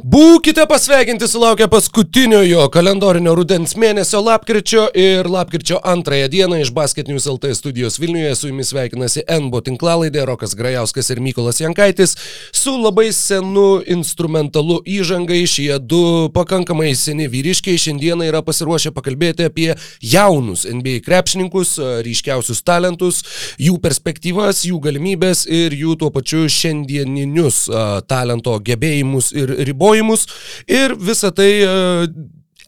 Būkite pasveikinti sulaukę paskutiniojo kalendorinio rudens mėnesio lapkričio ir lapkričio antrąją dieną iš Basket News LT studijos Vilniuje su jumis sveikinasi NBO tinklalaidė Rokas Grajauskas ir Mykolas Jankaitis su labai senu instrumentalu įžangai. Šie du pakankamai seni vyriškiai šiandieną yra pasiruošę pakalbėti apie jaunus NBA krepšininkus, ryškiausius talentus, jų perspektyvas, jų galimybės ir jų tuo pačiu šiandieninius talento gebėjimus ir ribos ribojimus ir visą tai e,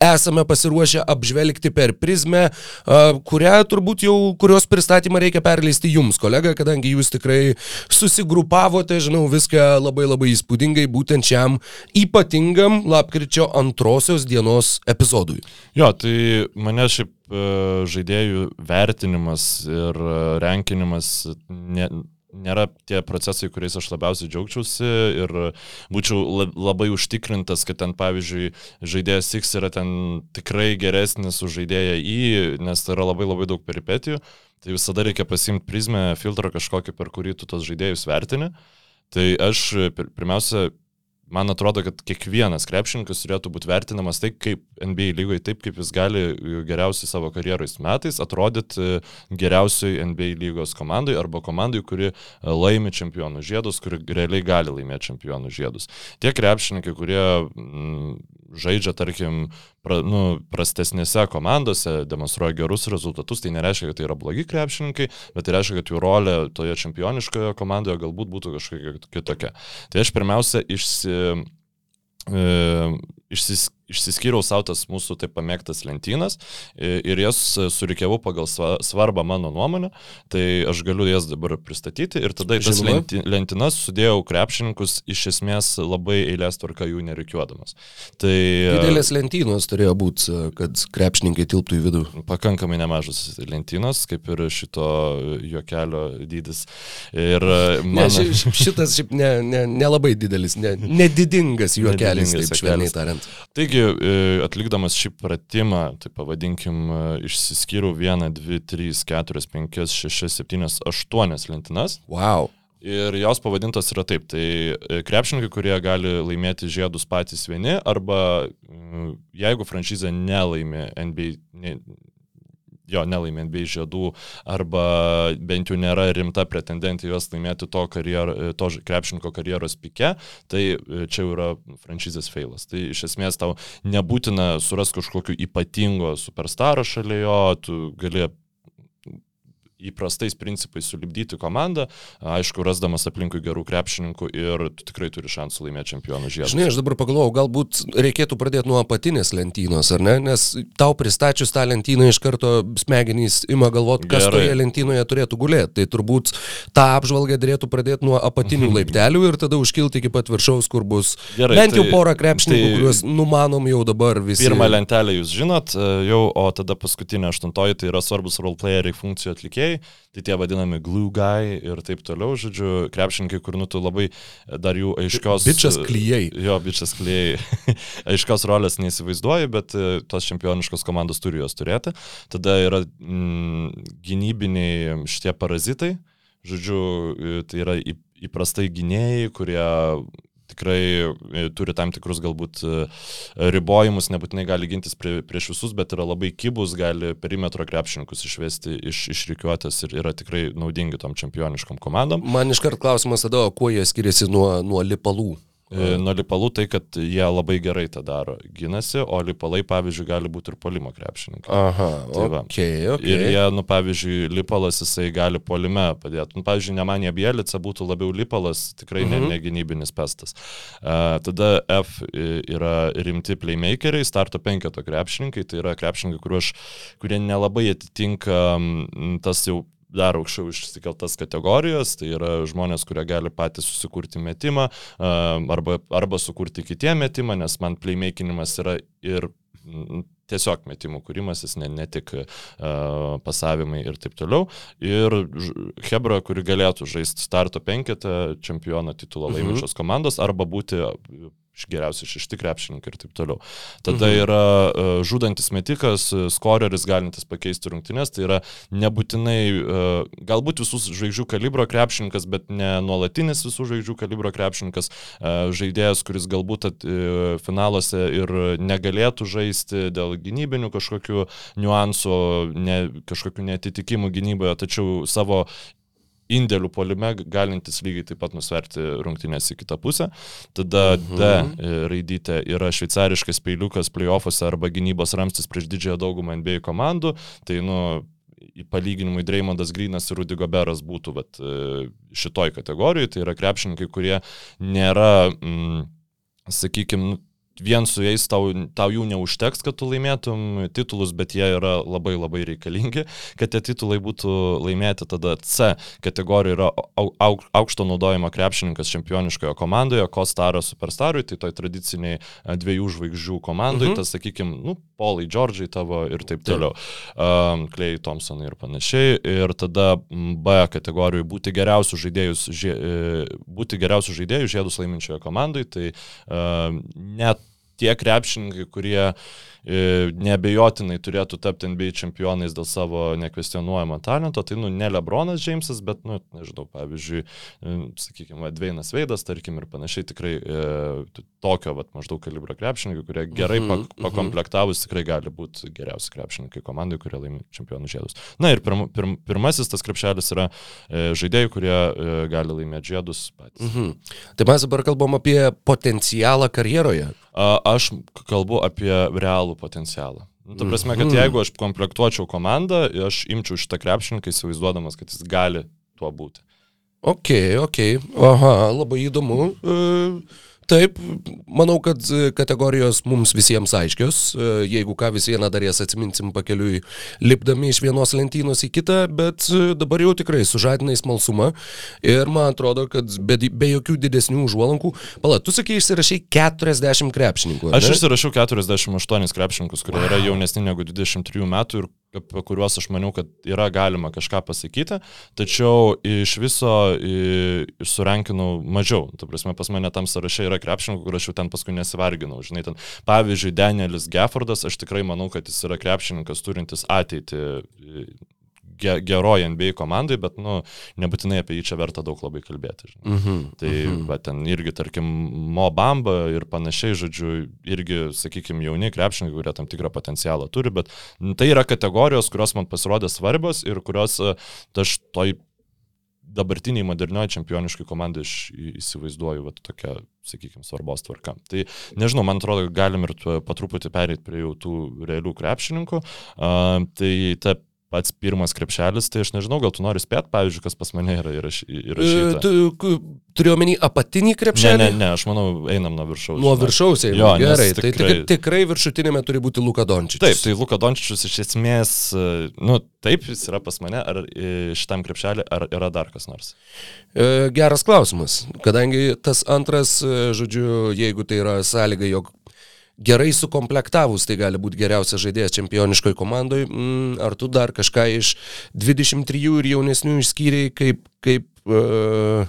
esame pasiruošę apžvelgti per prizmę, e, kurią turbūt jau, kurios pristatymą reikia perleisti jums, kolega, kadangi jūs tikrai susigrupavote, žinau, viską labai labai įspūdingai būtent šiam ypatingam lapkričio antrosios dienos epizodui. Jo, tai mane šiaip e, žaidėjų vertinimas ir renkinimas ne, nėra tie procesai, kuriais aš labiausiai džiaugčiausi ir būčiau labai užtikrintas, kad ten, pavyzdžiui, žaidėjas X yra ten tikrai geresnis už žaidėją Y, nes tai yra labai labai daug peripetijų. Tai visada reikia pasimti prizmę, filtrą kažkokį, per kurį tu tos žaidėjus vertini. Tai aš pirmiausia man atrodo, kad kiekvienas krepšininkas turėtų būti vertinamas taip, kaip NBA lygoje, taip, kaip jis gali geriausiai savo karjeros metais atrodyti geriausiai NBA lygos komandai arba komandai, kuri laimi čempionų žiedus, kuri realiai gali laimėti čempionų žiedus. Tie krepšininkai, kurie žaidžia, tarkim, pra, nu, prastesnėse komandose, demonstruoja gerus rezultatus, tai nereiškia, kad tai yra blogi krepšininkai, bet tai reiškia, kad jų rolė toje čempioniškoje komandoje galbūt būtų kažkokia kitokia. Tai aš pirmiausia išsi, e, išsis, išsiskyriau savo tas mūsų taip pamėgtas lentynas ir jas surikiavau pagal svarbą mano nuomonę, tai aš galiu jas dabar pristatyti ir tada į tas lenti, lentinas sudėjau krepšininkus iš esmės labai eilės tvarka jų nerikiuodamas. Tai, Didelės lentynos turėjo būti, kad krepšininkai tilptų į vidų. Pakankamai nemažas lentynos, kaip ir šito juokelio dydis. Ir man... ne, šitas šiaip nelabai ne, ne, ne didelis, ne, nedidingas juokelis, nedidingas taip švelniai tariant. Taigi, Taigi, e, atlikdamas šį pratimą, tai pavadinkim, e, išsiskyriau 1, 2, 3, 4, 5, 6, 7, 8 lentynas. Wow. Ir jos pavadintos yra taip, tai e, krepšininkai, kurie gali laimėti žiedus patys vieni, arba jeigu franšizė nelaimė NBA, jo nelaimė NBA žiedų arba bent jau nėra rimta pretendentė juos laimėti to, karjer, to krepšinko karjeros pike, tai e, čia jau yra franšizės feilas. Tai iš esmės tau nebūtina surasti kažkokiu ypatingo superstaro šalia jo, tu gali įprastais principais sulibdyti komandą, aišku, rasdamas aplinkui gerų krepšininkų ir tu tikrai turi šansų laimėti čempionų žiedą. Žinai, aš dabar pagalvojau, galbūt reikėtų pradėti nuo apatinės lentynos, ar ne? Nes tau pristačius tą lentyną iš karto smegenys ima galvoti, kas Gerai. toje lentynoje turėtų gulėti. Tai turbūt tą apžvalgą dėrėtų pradėti nuo apatinių laiptelių ir tada užkilti iki pat viršaus, kur bus Gerai, bent jau tai, porą krepšininkų, tai, kuriuos numanom jau dabar visi. Pirmą lentelę jūs žinot, jau, o tada paskutinė aštuntoji tai yra svarbus roleplayeriai funkcijų atlikėjai tai tie vadinami glue guy ir taip toliau, žodžiu, krepšininkai, kur nu tu labai dar jų aiškios... Bičias klyjei. Jo, bičias klyjei. aiškios rolės neįsivaizduoju, bet e, tos čempioniškos komandos turi jos turėti. Tada yra mm, gynybiniai šitie parazitai, žodžiu, e, tai yra įprastai gynėjai, kurie tikrai e, turi tam tikrus galbūt e, ribojimus, nebūtinai gali gintis prie, prieš visus, bet yra labai kybus, gali perimetro krepšininkus išvesti iš, iš rykiuotės ir yra tikrai naudingi tom čempioniškom komandom. Man iškart klausimas tada, kuo jie skiriasi nuo, nuo lipalų? E, nuo lipalų tai, kad jie labai gerai tą daro, ginasi, o lipalai, pavyzdžiui, gali būti ir polimo krepšininkai. Aha, tai va. okay, okay. Ir jie, nu, pavyzdžiui, lipalas jisai gali polime padėti. Nu, pavyzdžiui, Nemanė Bielica būtų labiau lipalas, tikrai mhm. ne, negynybinis pestas. Uh, tada F yra rimti playmakeriai, starto penketo krepšininkai, tai yra krepšininkai, kurie nelabai atitinka tas jau dar aukščiau išsikeltas kategorijos, tai yra žmonės, kurie gali patys susikurti metimą arba, arba sukurti kitiem metimą, nes man playmakinimas yra ir tiesiog metimų kūrimasis, ne, ne tik uh, pasavimai ir taip toliau. Ir Hebra, kuri galėtų žaisti starto penketą čempiono titulą mhm. laiminčios komandos arba būti geriausi šešti krepšininkai ir taip toliau. Tada mhm. yra uh, žudantis metikas, skoreris galintis pakeisti rungtynės, tai yra nebūtinai, uh, galbūt visų žvaigždžių kalibro krepšininkas, bet ne nuolatinis visų žvaigždžių kalibro krepšininkas, uh, žaidėjas, kuris galbūt at, uh, finaluose ir negalėtų žaisti dėl gynybinių kažkokių niuansų, ne, kažkokių netitikimų gynyboje, tačiau savo indėlių polime galintis lygiai taip pat nusverti rungtynės į kitą pusę. Tada mhm. D e, raidytė yra šveicariškas peiliukas playoffuose arba gynybos ramstis prieš didžiąją daugumą NBA komandų. Tai, nu, į palyginimui Dreymondas Grinas ir Rudy Goberas būtų vat, e, šitoj kategorijoje. Tai yra krepšininkai, kurie nėra, mm, sakykime, vien su jais tau, tau jų neužteks, kad tu laimėtum titulus, bet jie yra labai labai reikalingi, kad tie titulai būtų laimėti. Tada C kategorija yra au, au, aukšto naudojimo krepšininkas čempioniškoje komandoje, Kostaras Superstarui, tai toj tradiciniai e, dviejų žvaigždžių komandai, mhm. tas, sakykime, nu, Polai, Džordžiai tavo ir taip toliau, um, Klei Thompsonai ir panašiai. Ir tada B kategorijoje būti geriausių žaidėjų, žie, e, būti geriausių žaidėjų žiedus laiminčioje komandai, tai um, net tie krepšininkai, kurie e, nebejotinai turėtų tapti NBA čempionais dėl savo nekvestionuojamo talento, tai, nu, ne Lebronas Džeimsas, bet, nu, nežinau, pavyzdžiui, e, sakykime, Dveinas Veidas, tarkim, ir panašiai tikrai e, tokio, vat, maždaug kalibro krepšininkai, kurie gerai mm -hmm, pak pakomplektavus tikrai gali būti geriausi krepšininkai komandai, kurie laimi čempionų žiedus. Na ir pirm, pirm, pirmasis tas krepšelis yra e, žaidėjai, kurie e, gali laimėti žiedus patys. Mm -hmm. Tai mes dabar kalbam apie potencialą karjeroje. Aš kalbu apie realų potencialą. Nu, ta prasme, kad mhm. jeigu aš komplektuočiau komandą, aš imčiau šitą krepšininką įsivaizduodamas, kad jis gali tuo būti. Ok, ok. Aha, labai įdomu. Uh, Taip, manau, kad kategorijos mums visiems aiškios. Jeigu ką vis vieną darės atsiminsim pakeliui, lipdami iš vienos lentynos į kitą, bet dabar jau tikrai sužadinai smalsumą. Ir man atrodo, kad be, be jokių didesnių užuolankų. Pala, tu sakai, išsirašai 40 krepšininkų. Aš išsirašiau 48 krepšininkus, kurie wow. yra jaunesni negu 23 metų ir apie kuriuos aš maniau, kad yra galima kažką pasakyti, tačiau iš viso surenkinau mažiau. Tu prasme, pas mane tam sąraše yra krepšininkų, kur aš jau ten paskui nesivarginau. Žinai, ten, pavyzdžiui, Danielis Geffordas, aš tikrai manau, kad jis yra krepšininkas turintis ateitį ge, geroji NBA komandai, bet, nu, nebūtinai apie jį čia verta daug labai kalbėti. Žinai. -hmm. Tai, -hmm. bet ten irgi, tarkim, Mo Bamba ir panašiai, žodžiu, irgi, sakykime, jauni krepšininkai, kurie tam tikrą potencialą turi, bet tai yra kategorijos, kurios man pasirodė svarbios ir kurios e, aš toj dabartiniai modernioji čempioniškai komandai aš įsivaizduoju, va, tokia, sakykime, svarbos tvarka. Tai nežinau, man atrodo, galim ir patruputį pereiti prie jau tų realių krepšininkų. Uh, tai ta pats pirmas krepšelis, tai aš nežinau, gal tu nori spėti, pavyzdžiui, kas pas mane yra įrašyta. Tu turiu omeny apatinį krepšelį? Ne, ne, ne, aš manau, einam nuo viršaus. Nuo viršaus, einam. Jo, gerai, tai tikrai... tai tikrai viršutinėme turi būti Luka Dončičius. Taip, tai Luka Dončičius iš esmės, nu, taip, jis yra pas mane, ar šitam krepšelį, ar yra dar kas nors? E, geras klausimas, kadangi tas antras, e, žodžiu, jeigu tai yra sąlyga, jog gerai sukomplektavus, tai gali būti geriausias žaidėjas čempioniškoje komandoje. Mm, ar tu dar kažką iš 23 ir jaunesnių išskyrei kaip, kaip uh,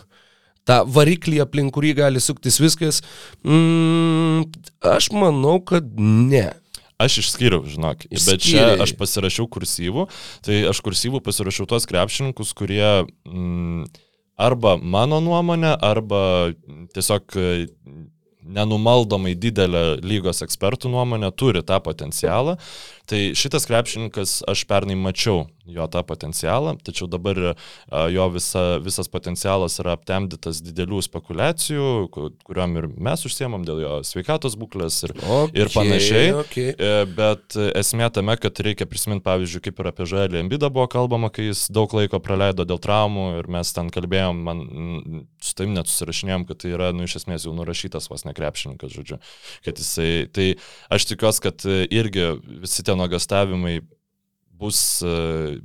tą variklį, aplink kurį gali suktis viskas? Mm, aš manau, kad ne. Aš išskyriau, žinok, Išskyrei. bet čia aš pasirašiau kursyvų, tai aš kursyvų pasirašiau tos krepšininkus, kurie mm, arba mano nuomonė, arba tiesiog nenumaldomai didelė lygos ekspertų nuomonė turi tą potencialą. Tai šitas krepšininkas aš pernai mačiau jo tą potencialą, tačiau dabar jo visa, visas potencialas yra aptemdytas didelių spekulacijų, kuriuom ir mes užsiemam dėl jo sveikatos būklės ir, okay, ir panašiai. Okay. E, bet esmė tame, kad reikia prisiminti, pavyzdžiui, kaip ir apie Žalį Embidą buvo kalbama, kai jis daug laiko praleido dėl traumų ir mes ten kalbėjom, man su tavim net susirašinėjom, kad tai yra, nu, iš esmės jau nurašytas vos nekrepšininkas, žodžiu. Kad jisai, tai aš tikiuosi, kad irgi visi tie nuogastavimai bus e,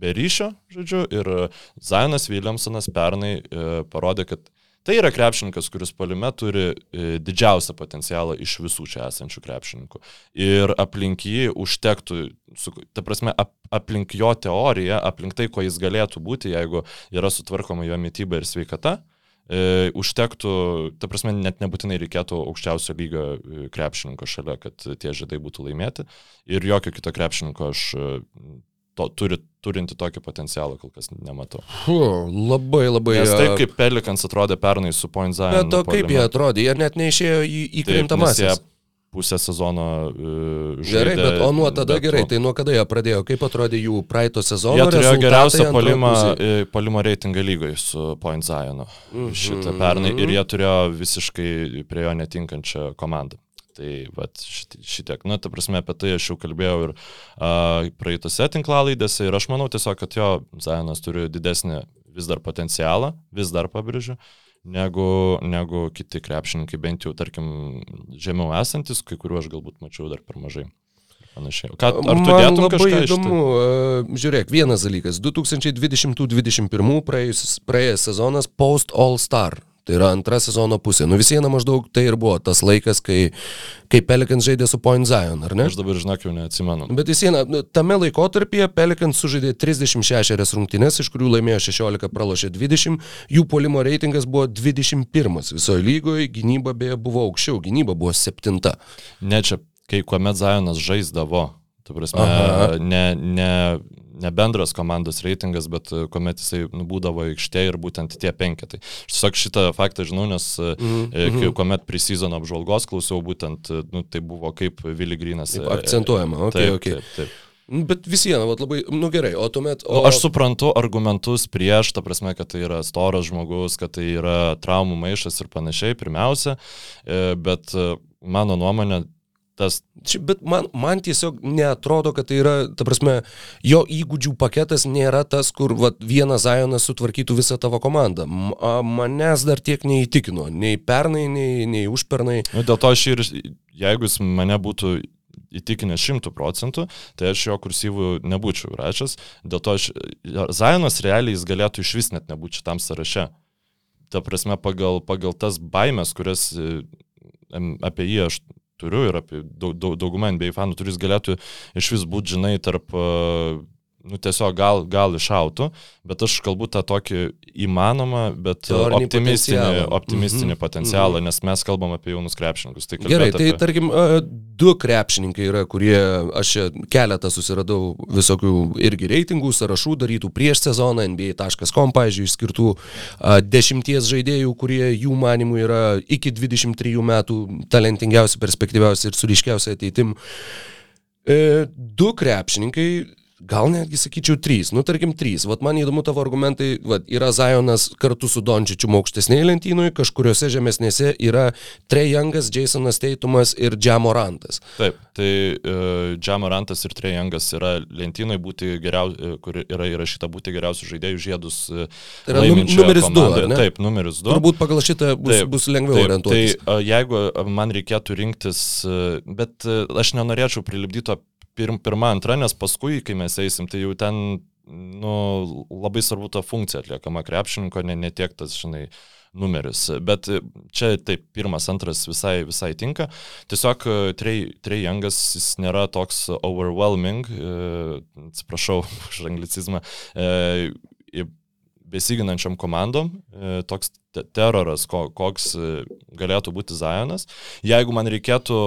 be ryšio, žodžiu, ir Zainas Williamsonas pernai e, parodė, kad tai yra krepšininkas, kuris palime turi e, didžiausią potencialą iš visų čia esančių krepšininkų. Ir aplink jį užtektų, su, ta prasme, ap, aplink jo teoriją, aplink tai, ko jis galėtų būti, jeigu yra sutvarkoma jo mytyba ir sveikata, e, užtektų, ta prasme, net nebūtinai reikėtų aukščiausio lygio e, krepšininko šalia, kad tie žaidai būtų laimėti. Ir jokio kito krepšininko aš e, to, turi, turinti tokį potencialą kol kas nematau. Huh, labai labai. Nes taip kaip Pelikans atrodė pernai su Point Zion. Bet to kaip jie atrodė, jie net neišėjo į įkrintamasis pusę sezono uh, žaidė. Gerai, bet o nuo tada bet, gerai, tai nuo kada jie pradėjo, kaip atrodė jų praeito sezono? Jie turėjo geriausią palimą, palimo reitingą lygoje su Point Zionu mm -hmm. šitą pernai ir jie turėjo visiškai prie jo netinkančią komandą. Tai vat, šitiek, na, ta prasme, apie tai aš jau kalbėjau ir uh, praeitose tinklalaidėse ir aš manau tiesiog, kad jo Zionas turi didesnį vis dar potencialą, vis dar pabrėžiu. Uh, negu, negu kiti krepšininkai, bent jau, tarkim, žemiau esantis, kai kuriuo aš galbūt mačiau dar per mažai. Panašiai. Ką, ar tu Man labai įdomu, uh, žiūrėk, vienas dalykas, 2020-2021 praėjęs sezonas Post All Star Tai yra antra sezono pusė. Nu vis viena maždaug tai ir buvo tas laikas, kai, kai Pelikans žaidė su Point Zion, ar ne? Aš dabar žinok jau neatsimenu. Bet vis viena, nu, tame laikotarpyje Pelikans sužaidė 36 rungtynes, iš kurių laimėjo 16, pralošė 20, jų polimo reitingas buvo 21 visoje lygoje, gynyba beje buvo aukščiau, gynyba buvo 7. Ne čia, kai kuomet Zionas žaisdavo, tu prasme, Aha. ne, ne ne bendras komandos reitingas, bet e, kuomet jisai nu, būdavo aikštėje ir būtent tie penketai. Aš tiesiog šitą faktą žinau, nes mm -hmm. kuomet prisizono apžvalgos klausiau, būtent nu, tai buvo kaip Vili Grinas. Akcentuojama, okay, taip, okay. taip, taip. Bet vis viena, vat, labai, nu gerai, o tuomet... O... Nu, aš suprantu argumentus prieš, ta prasme, kad tai yra storas žmogus, kad tai yra traumų maišas ir panašiai, pirmiausia, bet mano nuomonė, tas. Bet man, man tiesiog netrodo, kad tai yra, ta prasme, jo įgūdžių paketas nėra tas, kur vat, vienas Zajonas sutvarkytų visą tavo komandą. Manęs dar tiek neįtikino, nei pernai, nei, nei užpernai. Nu, dėl to aš ir, jeigu jis mane būtų įtikinęs šimtų procentų, tai aš jo kursyvų nebūčiau rašęs. Dėl to aš, Zajonas realiai jis galėtų iš vis net nebūti šitam sąraše. Ta prasme, pagal, pagal tas baimės, kurias apie jį aš turiu ir apie daug, daug, daugumą NBA fanų turi, jis galėtų iš vis būti, žinai, tarp uh, nu, tiesiog gal, gal išautų, bet aš kalbu tą tokį įmanomą, bet Teorinį optimistinį, potencialą. optimistinį mm -hmm. potencialą, mm -hmm. nes mes kalbam apie jaunus krepšininkus. Tai Gerai, tai apie... tarkim, du krepšininkai yra, kurie, aš keletą susiradau visokių irgi reitingų, sąrašų darytų prieš sezoną, NBA.com, pavyzdžiui, išskirtų dešimties žaidėjų, kurie jų manimų yra iki 23 metų talentingiausi, perspektyviausi ir suriškiausi ateitim. E, du krepšininkai Gal netgi sakyčiau trys, nu tarkim trys. Vat man įdomu tavo argumentai, vat, yra Zajonas kartu su Dončičiu aukštesnėje lentynoje, kažkuriuose žemesnėse yra Trejangas, Jasonas Teitumas ir Džamorantas. Taip, tai uh, Džamorantas ir Trejangas yra lentynoje būti geriausi, e, kur yra įrašyta būti geriausių žaidėjų žiedus. Uh, tai yra numeris 2. Taip, numeris 2. Turbūt pagal šitą bus, taip, bus lengviau taip, orientuotis. Tai uh, jeigu man reikėtų rinktis, uh, bet uh, aš nenorėčiau prilipdyti pirm, pirma, antra, nes paskui, kai mes eisim, tai jau ten nu, labai svarbu ta funkcija atliekama krepšininko, ne, ne tiek tas, žinai, numeris. Bet čia taip, pirmas, antras visai, visai tinka. Tiesiog Trey Youngas jis nėra toks overwhelming, e, atsiprašau už anglicizmą, e, besiginančiam komandom, e, toks teroras, koks galėtų būti Zajonas. Jeigu man reikėtų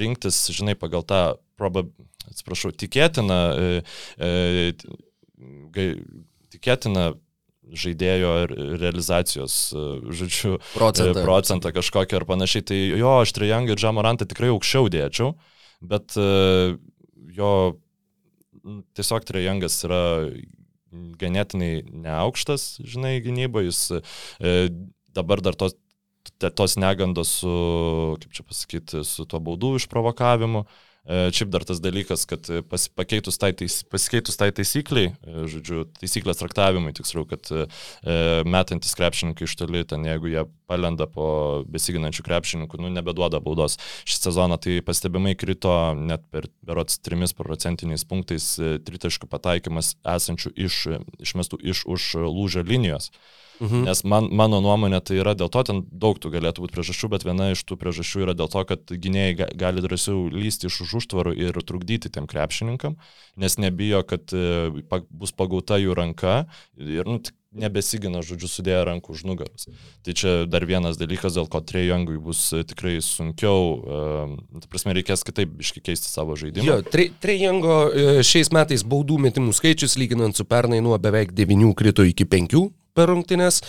rinktis, žinai, pagal tą probab atsiprašau, tikėtina, e, e, tikėtina žaidėjo realizacijos, e, žodžiu, procentą. E, procentą kažkokį ar panašiai. Tai jo, aš Trejangą ir Džamorantą tikrai aukščiau dėčiau, bet e, jo tiesiog Trejangas yra ganėtinai neaukštas, žinai, gynyba, jis dabar dar tos, tos negandos su, kaip čia pasakyti, su tuo baudų išprovokavimu. E, E, šiaip dar tas dalykas, kad pas, pakeitus tai, tais, pasikeitus tai taisykliai, e, žodžiu, taisyklės traktavimui, tiksliau, kad e, metantis krepšininkai iš toli, ten jeigu jie palenda po besiginančių krepšininkų, nu, nebeduoda baudos. Šį sezoną tai pastebimai krito net per berots 3 procentiniais punktais tritaškų pataikymas esančių iš, išmestų iš už lūžio linijos. Mhm. Nes man, mano nuomonė tai yra dėl to, ten daug tų galėtų būti priežasčių, bet viena iš tų priežasčių yra dėl to, kad gynėjai gali drąsiau lysti iš už už užtvarų ir trukdyti tiem krepšininkam, nes nebijo, kad e, bus pagauta jų ranka ir nu, nebesigina, žodžiu, sudėję rankų už nugaros. Tai čia dar vienas dalykas, dėl ko Trejangui bus e, tikrai sunkiau, uh, ta prasme, reikės kitaip iškeisti savo žaidimą. Jo, Trejango šiais metais baudų metimų skaičius, lyginant su pernai, nuo beveik 9 krito iki 5 per rungtynes.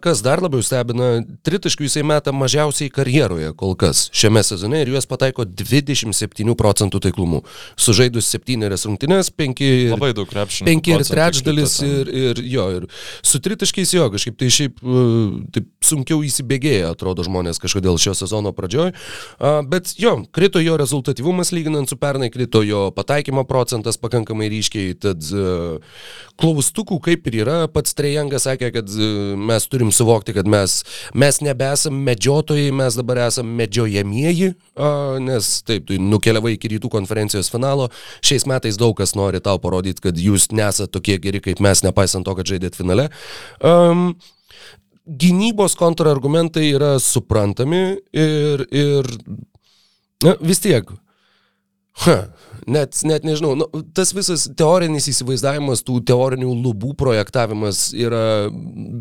Kas dar labiau stebina, tritaškių jisai meta mažiausiai karjeroje kol kas šiame sezone ir juos pataiko 27 procentų taiklumu. Sužaidus 7 rungtynės, 5 ir, Labai daug krepšinių. 5 ir trečdalis ir, ir jo, ir su tritaškiais jo, kažkaip tai šiaip taip sunkiau įsibėgėja, atrodo žmonės kažkodėl šio sezono pradžioj. Bet jo, krito jo rezultatyvumas lyginant su pernai, krito jo pataikymo procentas pakankamai ryškiai, tad klaustukų kaip ir yra, pats Trejangas sakė, kad e, mes turim suvokti, kad mes, mes nebesam medžiotojai, mes dabar esam medžiojamieji, nes taip, tu nukeliavai iki rytų konferencijos finalo, šiais metais daug kas nori tau parodyti, kad jūs nesate tokie geri kaip mes, nepaisant to, kad žaidėt finale. Um, gynybos kontrargumentai yra suprantami ir, ir na, vis tiek. Ha, net, net nežinau, nu, tas visas teorinis įsivaizdavimas, tų teorinių lubų projektavimas yra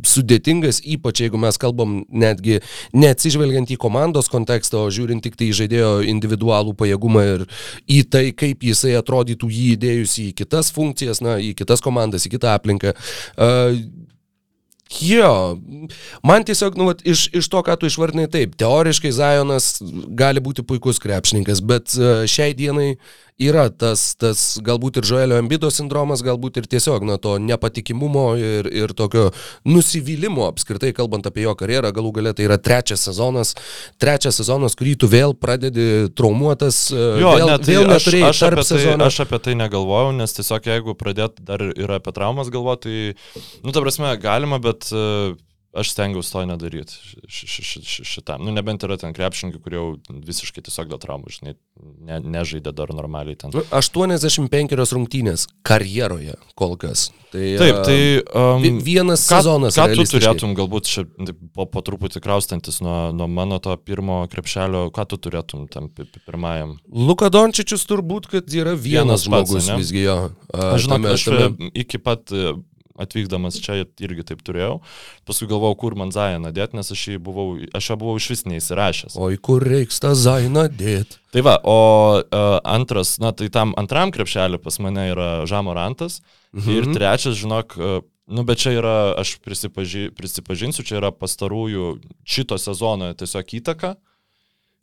sudėtingas, ypač jeigu mes kalbam netgi neatsižvelgiant į komandos kontekstą, o žiūrint tik tai į žaidėjo individualų pajėgumą ir į tai, kaip jisai atrodytų jį įdėjus į kitas funkcijas, na, į kitas komandas, į kitą aplinką. Uh, Jo, man tiesiog, nu, vat, iš, iš to, ką tu išvardinai, taip, teoriškai Zajonas gali būti puikus krepšininkas, bet uh, šiai dienai yra tas, tas galbūt ir Joelio Embido sindromas, galbūt ir tiesiog na, to nepatikimumo ir, ir tokio nusivylimo apskritai, kalbant apie jo karjerą, galų galę tai yra trečias sezonas, trečias sezonas, kurį tu vėl pradedi traumuotas, jo, vėl, net, tai vėl aš, aš, apie tai, aš apie tai negalvojau, nes tiesiog jeigu pradėt dar ir apie traumas galvoti, tai, nu, ta prasme, galima, bet uh, Aš stengiausi to nedaryti šitam. Nu, nebent yra ten krepšininkai, kurie jau visiškai tiesiog dėl traumų, žinai, ne, nežaidė dar normaliai ten. 85 nu, rungtynės karjeroje kol kas. Tai, Taip, tai um, vienas ką, sezonas. Ką tu turėtum, galbūt čia po, po truputį kraustantis nuo, nuo mano to pirmo krepšelio, ką tu turėtum tam pirmajam? Luka Dončičius turbūt, kad yra vienas, vienas žmogus pats, visgi jo. Aš žinau, aš tame... iki pat atvykdamas čia irgi taip turėjau. Paskui galvojau, kur man Zainą dėti, nes aš, buvau, aš jo buvau iš vis neįsirašęs. O į kur reiks tą Zainą dėti? Tai va, o uh, antras, na tai tam antram krepšeliu pas mane yra Žamorantas. Mhm. Ir trečias, žinok, uh, Nu, bet čia yra, aš prisipaži, prisipažinsiu, čia yra pastarųjų šito sezono tiesiog įtaka,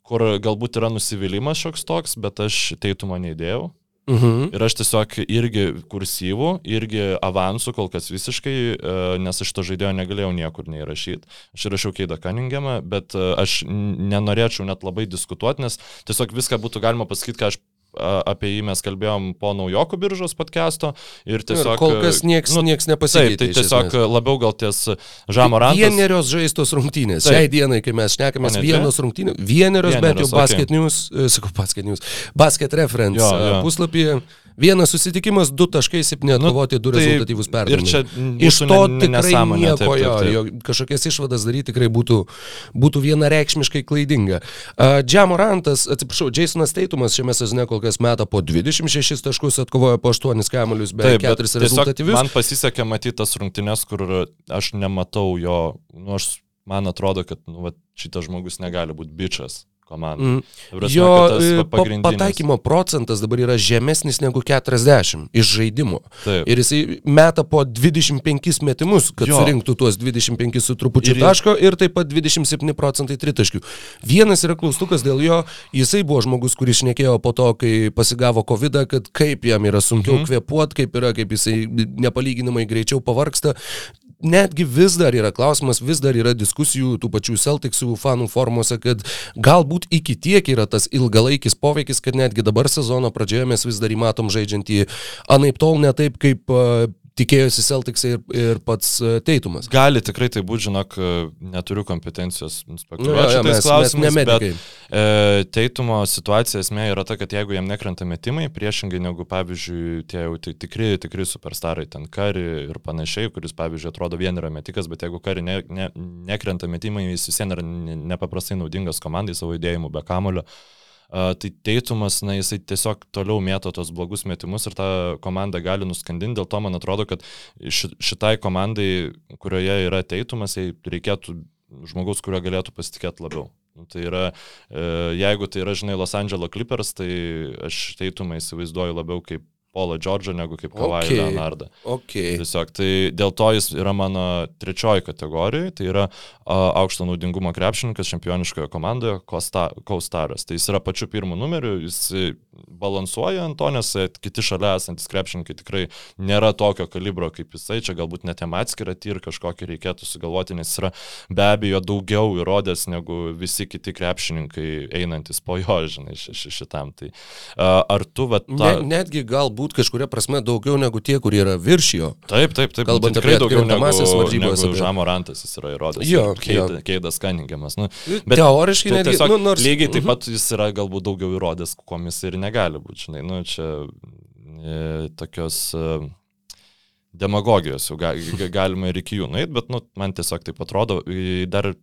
kur galbūt yra nusivylimas šioks toks, bet aš teitumą neįdėjau. Mhm. Ir aš tiesiog irgi kursyvų, irgi avansų kol kas visiškai, e, nes aš to žaidėjo negalėjau niekur neįrašyti. Aš įrašiau Keidą Cunninghamą, bet e, aš nenorėčiau net labai diskutuoti, nes tiesiog viską būtų galima pasakyti, ką aš apie jį mes kalbėjom po naujokų biržos podcast'o ir tiesiog... Ir kol kas nieks, nu, nieks nepasikeitė. Taip, tai tiesiog labiau gal ties Žamorantas. Vienerios žaistos rungtynės. Taip. Šiai dienai, kai mes šnekame, vienos rungtynės, vienerios, vienerios bent jau okay. basket news, e, sakau, basket news, basket reference jo, jo. puslapyje. Vienas susitikimas, du taškai, septyni nu, atkovoti, du tai, rezultatyvus perdavimai. Iš to ne, tikrai nieko, taip, taip, taip. jo, kažkokias išvadas daryti tikrai būtų, būtų vienareikšmiškai klaidinga. Uh, Džiamorantas, atsiprašau, Jasonas Teitumas šiame sezone kol kas meta po 26 taškus, atkovoja po 8 kamuolius, beveik 4 rezultatyvius. Man pasisekė matyti tas rungtynes, kur aš nematau jo, nu, aš, man atrodo, kad nu, va, šitas žmogus negali būti bičias komanda. Mm. Prasme, jo pagrindinis... pataikymo procentas dabar yra žemesnis negu 40 iš žaidimo. Taip. Ir jisai meta po 25 metimus, kad jo. surinktų tuos 25 su trupučiu ir... taško ir taip pat 27 procentai tritaškių. Vienas yra klaustukas dėl jo, jisai buvo žmogus, kuris šnekėjo po to, kai pasigavo COVID, kad kaip jam yra sunkiau mm kvepuoti, kaip yra, kaip jisai nepalyginamai greičiau pavarksta netgi vis dar yra klausimas, vis dar yra diskusijų tų pačių Celticsų fanų formuose, kad galbūt iki tiek yra tas ilgalaikis poveikis, kad netgi dabar sezono pradžioje mes vis dar įmatom žaidžiantį anaip tol ne taip, kaip tikėjosi Celtics ir, ir pats e, Teitumas. Gali tikrai tai būti, žinok, e, neturiu kompetencijos spekuliuoti nu, šitais klausimais, mes bet e, Teitumo situacija esmė yra ta, kad jeigu jam nekrenta metimai, priešingai negu, pavyzdžiui, tie jau tikri, tikri superstarai, ten Kari ir panašiai, kuris, pavyzdžiui, atrodo vien yra metikas, bet jeigu Kari ne, ne, nekrenta metimai, jis vis vien yra nepaprastai naudingas komandai savo judėjimu be kamulio. Tai Teitumas, na, jisai tiesiog toliau mėto tos blogus metimus ir tą komandą gali nuskandinti. Dėl to man atrodo, kad šitai komandai, kurioje yra Teitumas, reikėtų žmogaus, kurio galėtų pasitikėti labiau. Nu, tai yra, e, jeigu tai yra, žinai, Los Angeles Clippers, tai aš Teitumą įsivaizduoju labiau kaip Paulą Džordžą negu kaip Kavai okay. Leonardą. Okay. Tiesiog tai dėl to jis yra mano trečioji kategorija, tai yra a, aukšto naudingumo krepšininkas čempioniškoje komandoje Kaustaras. Tai jis yra pačiu pirmu numeriu, jis balansuoja ant to, nes kiti šalia esantis krepšininkai tikrai nėra tokio kalibro kaip jisai, čia galbūt net jam atskirą tyr kažkokį reikėtų sugalvoti, nes yra be abejo daugiau įrodęs negu visi kiti krepšininkai einantis po jo, žinai, šitam. Tai a, ar tu, va, ta... ne, netgi galbūt galbūt kažkuria prasme daugiau negu tie, kurie yra virš jo. Taip, taip, taip. Kalbant apie daugiau negu varžybos. Apie... Žamorantas jis yra įrodęs. Jo, Keid, Keidas Kaningiamas. Nu, bet teoriškai netgi, tiesiog, nu, nors... lygiai taip mhm. pat jis yra galbūt daugiau įrodęs, kuo jis ir negali būti. Žinai, nu, čia e, tokios... E, demagogijos jau ga, galima ir iki jų nueiti, bet nu, man tiesiog taip atrodo, dar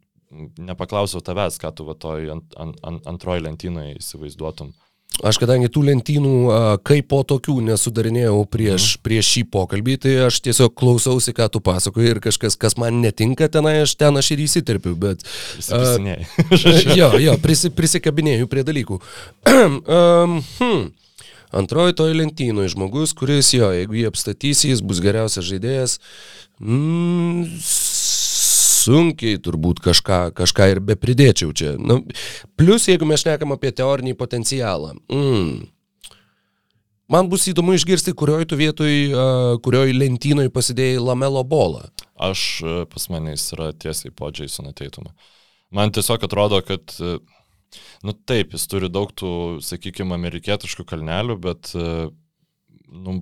nepaklausiau tavęs, ką tu va toj ant, ant, ant, antroji lentynoje įsivaizduotum. Aš kadangi tų lentynų kaip po tokių nesudarinėjau prieš, mhm. prieš šį pokalbį, tai aš tiesiog klausausi, ką tu pasakoji ir kažkas, kas man netinka tenai, aš ten aš ir įsiterpiu, bet... Uh, jo, jo, prisi, prisikabinėjau prie dalykų. um, hmm. Antroji toje lentynoje žmogus, kuris jo, jeigu jį apstatys, jis bus geriausias žaidėjas. Mm, sunkiai turbūt kažką, kažką ir be pridėčiau čia. Nu, plus, jeigu mes šnekam apie teorinį potencialą. Mm. Man bus įdomu išgirsti, kurioj tu vietoj, uh, kurioj lentynoj pasidėjai lamelo bolą. Aš pas mane jis yra tiesiai po Jasono Teitumą. Man tiesiog atrodo, kad, nu taip, jis turi daug tų, sakykime, amerikietiškų kalnelių, bet, nu,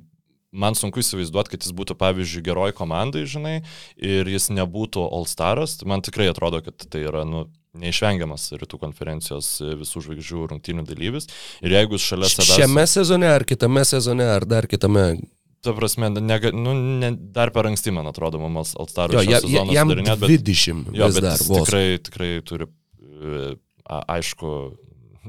man sunku įsivaizduoti, kad jis būtų, pavyzdžiui, geroj komandai, žinai, ir jis nebūtų All Staras. Man tikrai atrodo, kad tai yra, nu, neišvengiamas rytų konferencijos visų žvaigždžių rungtynių dalyvis. Ir jeigu šalia savęs... Šiame sezone ar kitame sezone ar dar kitame Ta prasme, ne, nu, ne, dar per anksti, man atrodo, mums Alstarų sezonas jam darinėt, bet, 20 jo, bet dar, tikrai, tikrai turi, e, aišku,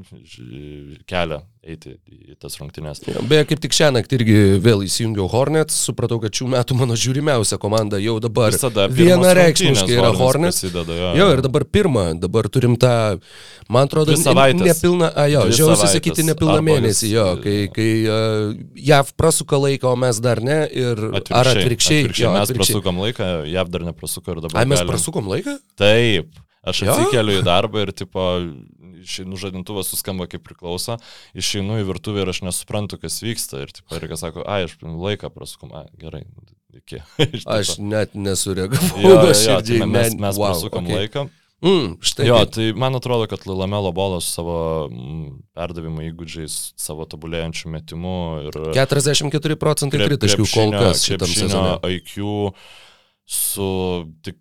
kelią eiti į tas rungtynes. Beje, kaip tik šią naktį irgi vėl įsijungiau Hornets, supratau, kad šių metų mano žiūrimiausia komanda jau dabar vienareikšmiškai yra Hornets. Prasideda, jo. jo, ir dabar pirmą, dabar turim tą, man atrodo, nepilną, a, jo, žiausi sakyti nepilną mėnesį, jo, kai, kai uh, JAV prasuka laiką, o mes dar ne, ir atvirkščiai, ar atvirkščiai, atvirkščiai jo, mes atvirkščiai. prasukom laiką, JAV dar neprasuko ir dabar. Ai, mes galim. prasukom laiką? Taip. Aš atsikeliu į darbą ir, tipo, išeinu žadintuvas suskamba kaip priklauso, išeinu į virtuvę ir aš nesuprantu, kas vyksta. Ir, tipo, ir kas sako, ai, aš laiką prasukom, ai, gerai, iki. aš net nesureagavau. Jo, jo, jo, tai mes mes wow, prasukom okay. laiką. Mm, štai jo, tai man atrodo, kad Lamelo bolas savo mm, perdavimo įgūdžiais, savo tobulėjančių metimų ir... 44 procentai tritaškių kol kas šitam sezone. IQ su tik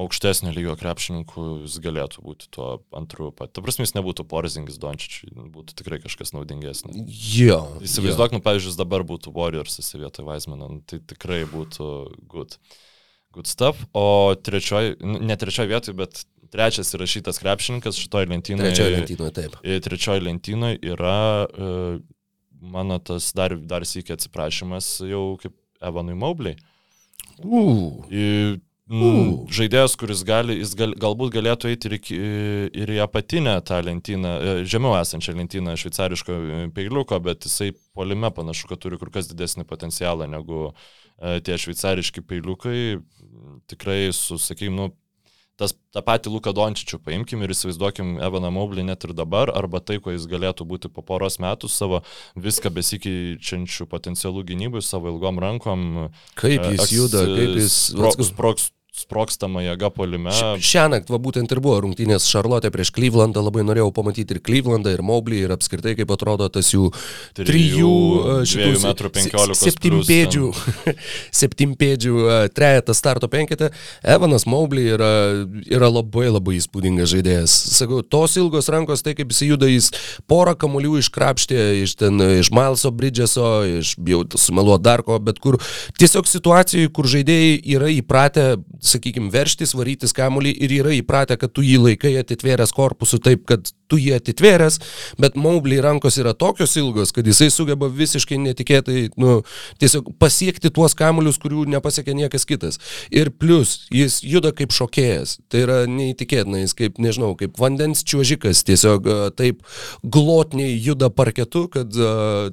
aukštesnio lygio krepšininkų jis galėtų būti tuo antru pat. Ta prasme, jis nebūtų porzingis Dončičiui, būtų tikrai kažkas naudingesnis. Jo. Įsivaizduok, nu, pavyzdžiui, dabar būtų Warriors vietoj Weizmaną, nu, tai tikrai būtų good. Good stuff. O trečioji, ne trečioji vietoj, bet trečias įrašytas krepšininkas šitoje lentynoje. Trečioje lentynoje, taip. Trečioje lentynoje yra uh, mano tas dar, dar sėkiai atsiprašymas jau kaip Evanui Maubliai. Uh. Uh. Žaidėjas, kuris gali, jis gal, galbūt galėtų eiti ir, ir į apatinę tą lentyną, e, žemiau esančią lentyną šveicariško e, peiliuko, bet jisai polime panašu, kad turi kur kas didesnį potencialą negu e, tie šveicariški peiliukai. Tikrai su, sakykime, nu, tas, tą patį Luką Dončičių paimkim ir įsivaizduokim Evaną Maublį net ir dabar, arba tai, ko jis galėtų būti po poros metų savo viską besikeičiančių potencialų gynybų, savo ilgom rankom. Kaip jis juda, kaip jis... Sproks, sproks, sprokstama jėga polime. Šią naktį va, būtent ir buvo rungtynės Šarlotė prieš Klyvlandą, labai norėjau pamatyti ir Klyvlandą, ir Moblį, ir apskritai kaip atrodo tas jų trijų, šitų metrų penkiolikos septimpėdžių, septimpėdžių trejetą starto penketą. Evanas Moblį yra, yra labai labai įspūdingas žaidėjas. Sakau, tos ilgos rankos, tai kaip jis juda, jis porą kamuolių iškrapštė iš ten, iš Mileso Bridgeso, iš, jau sumeluo dar ko, bet kur tiesiog situacijai, kur žaidėjai yra įpratę sakykime, verštis, varytis kamuolį ir yra įpratę, kad tu jį laikai atitvėręs korpusu taip, kad tu jį atitvėręs, bet Maubliai rankos yra tokios ilgos, kad jisai sugeba visiškai netikėtai, nu, tiesiog pasiekti tuos kamuolius, kurių nepasiekia niekas kitas. Ir plus, jis juda kaip šokėjas. Tai yra neįtikėtina, jis kaip, nežinau, kaip vandens čiuožikas, tiesiog taip glotniai juda parketu, kad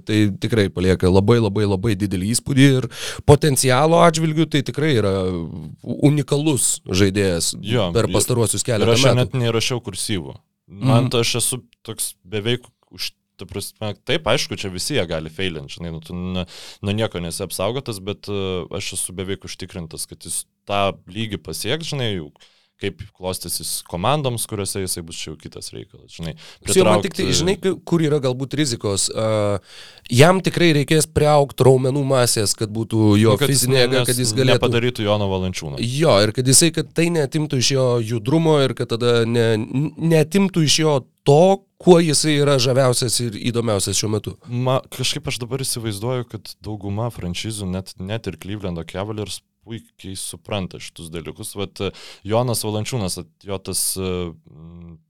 tai tikrai palieka labai labai labai didelį įspūdį ir potencialo atžvilgių tai tikrai yra unikalus žaidėjas jo, per pastaruosius keletą metų. Aš net neįrašiau kursyvų. Man mm. to aš esu toks beveik už ta prasme, taip, aišku, čia visi jie gali failinti, žinai, nu, tu nuo nu, nieko nesi apsaugotas, bet uh, aš esu beveik užtikrintas, kad jis tą lygį pasieks, žinai, jau kaip klostysis komandoms, kuriuose jisai bus čia jau kitas reikalas. Žinai, pritraukti... man tik tai, žinai, kur yra galbūt rizikos. Uh, jam tikrai reikės priaukti raumenų masės, kad būtų jo nu, fizinė jėga, kad jis galėtų... Padarytų Jono Valančiūną. Jo, ir kad jisai, kad tai netimtų iš jo judrumo ir kad tada ne, netimtų iš jo to, kuo jisai yra žaviausias ir įdomiausias šiuo metu. Ma, kažkaip aš dabar įsivaizduoju, kad dauguma franšizų, net, net ir Clevelando Cavaliers puikiai supranta šitus dalykus. Vat Jonas Valančiūnas, jo tas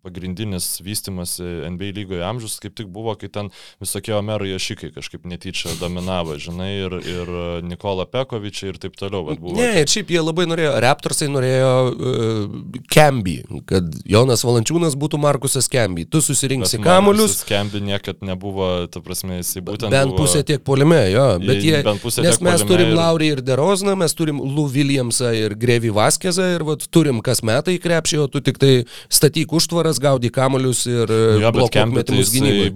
pagrindinis vystimas NBA lygoje amžius kaip tik buvo, kai ten visokie Omero Jašikai kažkaip netyčia dominavo, žinai, ir, ir Nikola Pekovičiai ir taip toliau. Vat, buvo. Ne, ir šiaip jie labai norėjo, Raptorsai norėjo uh, Kemby, kad Jonas Valančiūnas būtų Markusas Kemby. Tu susirinksi kamuolius. Kemby niekad nebuvo, ta prasme, jisai būtent. Bent buvo, pusė tiek polime, jo, bet jie... Nes mes turim ir... Laurį ir Derozną, mes turim Lou Williamsą ir Grevį Vaskezą ir vat, turim kas metai krepšį, o tu tik tai statyk užtvaras, gaudy kamolius ir ja, blokuok metimus gynybai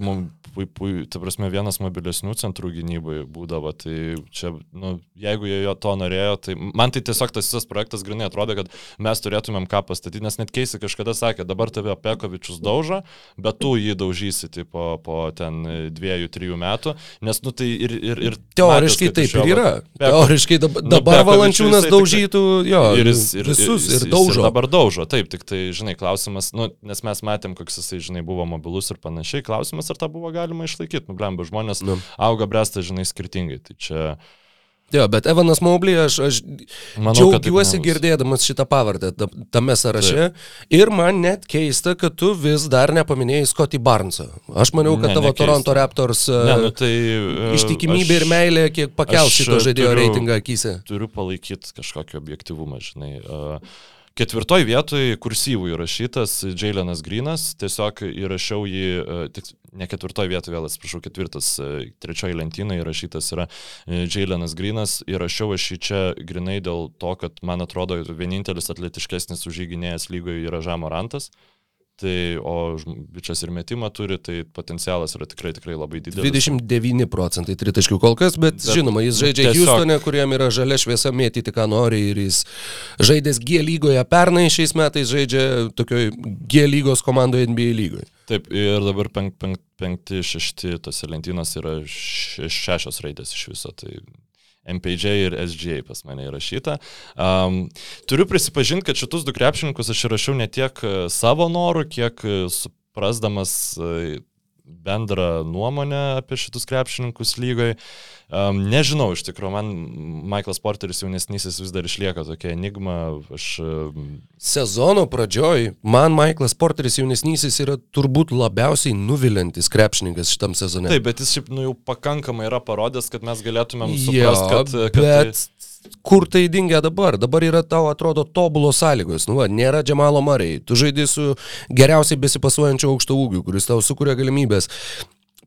pui, pui, ta prasme, vienas mobilesnių centrų gynybai būdavo. Tai čia, nu, jeigu jie jo to norėjo, tai man tai tiesiog tas visas projektas grinai atrodo, kad mes turėtumėm ką pastatyti, nes net keisi kažkada sakė, dabar tave Pekovičius daužo, bet tu jį daužysi tai po, po ten dviejų, trijų metų, nes, nu, tai ir... ir, ir Teoriškai matęs, taip ir yra. Peko, Teoriškai dabar, nu, dabar Valančiūnas daužytų, jo, ir jis, ir, visus ir, ir daužo. Ir dabar daužo, taip, tik tai, žinai, klausimas, nu, nes mes matėm, koks jisai, žinai, buvo mobilus ir panašiai, klausimas, ar tą buvo galima galima išlaikyti, nu, blemba, žmonės nu. auga bręsta, žinai, skirtingai. Tai čia... Jo, bet Evanas Maublį, aš, aš Manau, džiaugiuosi girdėdamas šitą pavardę tame sąraše Taip. ir man net keista, kad tu vis dar nepaminėjai Scotty Barnesą. Aš maniau, kad ne, tavo nekeista. Toronto Raptors ne, nu, tai, uh, ištikimybė aš, ir meilė kiek pakels šito žaidėjo turiu, reitingą akise. Turiu palaikyti kažkokį objektivumą, žinai. Uh, Ketvirtoj vietoj kursyvų įrašytas Jailenas Grinas, tiesiog įrašiau jį, e, tik, ne ketvirtoj vietoj, vėl atsiprašau, ketvirtas, e, trečioji lentyna įrašytas yra e, Jailenas Grinas, įrašiau aš jį čia grinai dėl to, kad man atrodo vienintelis atletiškesnis už jį gynėjas lygoje yra Žamorantas. Tai, o bičias ir metimą turi, tai potencialas yra tikrai, tikrai labai didelis. 29 procentai tritaškių kol kas, bet, bet žinoma, jis žaidžia tiesiog... Houstone, kuriam yra žalia šviesa mėtyti, ką nori ir jis žaidęs G lygoje pernai, šiais metais žaidžia tokioj G lygos komandoje NBA lygoje. Taip, ir dabar penk, penk, penkti, šešti tose lentynos yra šešios raidės iš viso, tai MPJ ir SGA pas mane įrašyta. Um, turiu prisipažinti, kad šitus du krepšininkus aš įrašiau ne tiek e, savo norų, kiek e, suprasdamas e, bendrą nuomonę apie šitus krepšininkus lygoje. Um, nežinau, iš tikrųjų, man Michaelas Porteris jaunesnysis vis dar išlieka tokia enigma. Aš. Sezono pradžioj man Michaelas Porteris jaunesnysis yra turbūt labiausiai nuvilintis krepšininkas šitam sezone. Taip, bet jis šiaip nu, jau pakankamai yra parodęs, kad mes galėtumėm suprasti, kad... kad bet... tai kur tai dingia dabar? Dabar yra tau atrodo tobulos sąlygos. Nu, va, nėra Džemalo Marai. Tu žaidži su geriausiai besipasuojančiu aukšto ūgiu, kuris tau sukuria galimybės.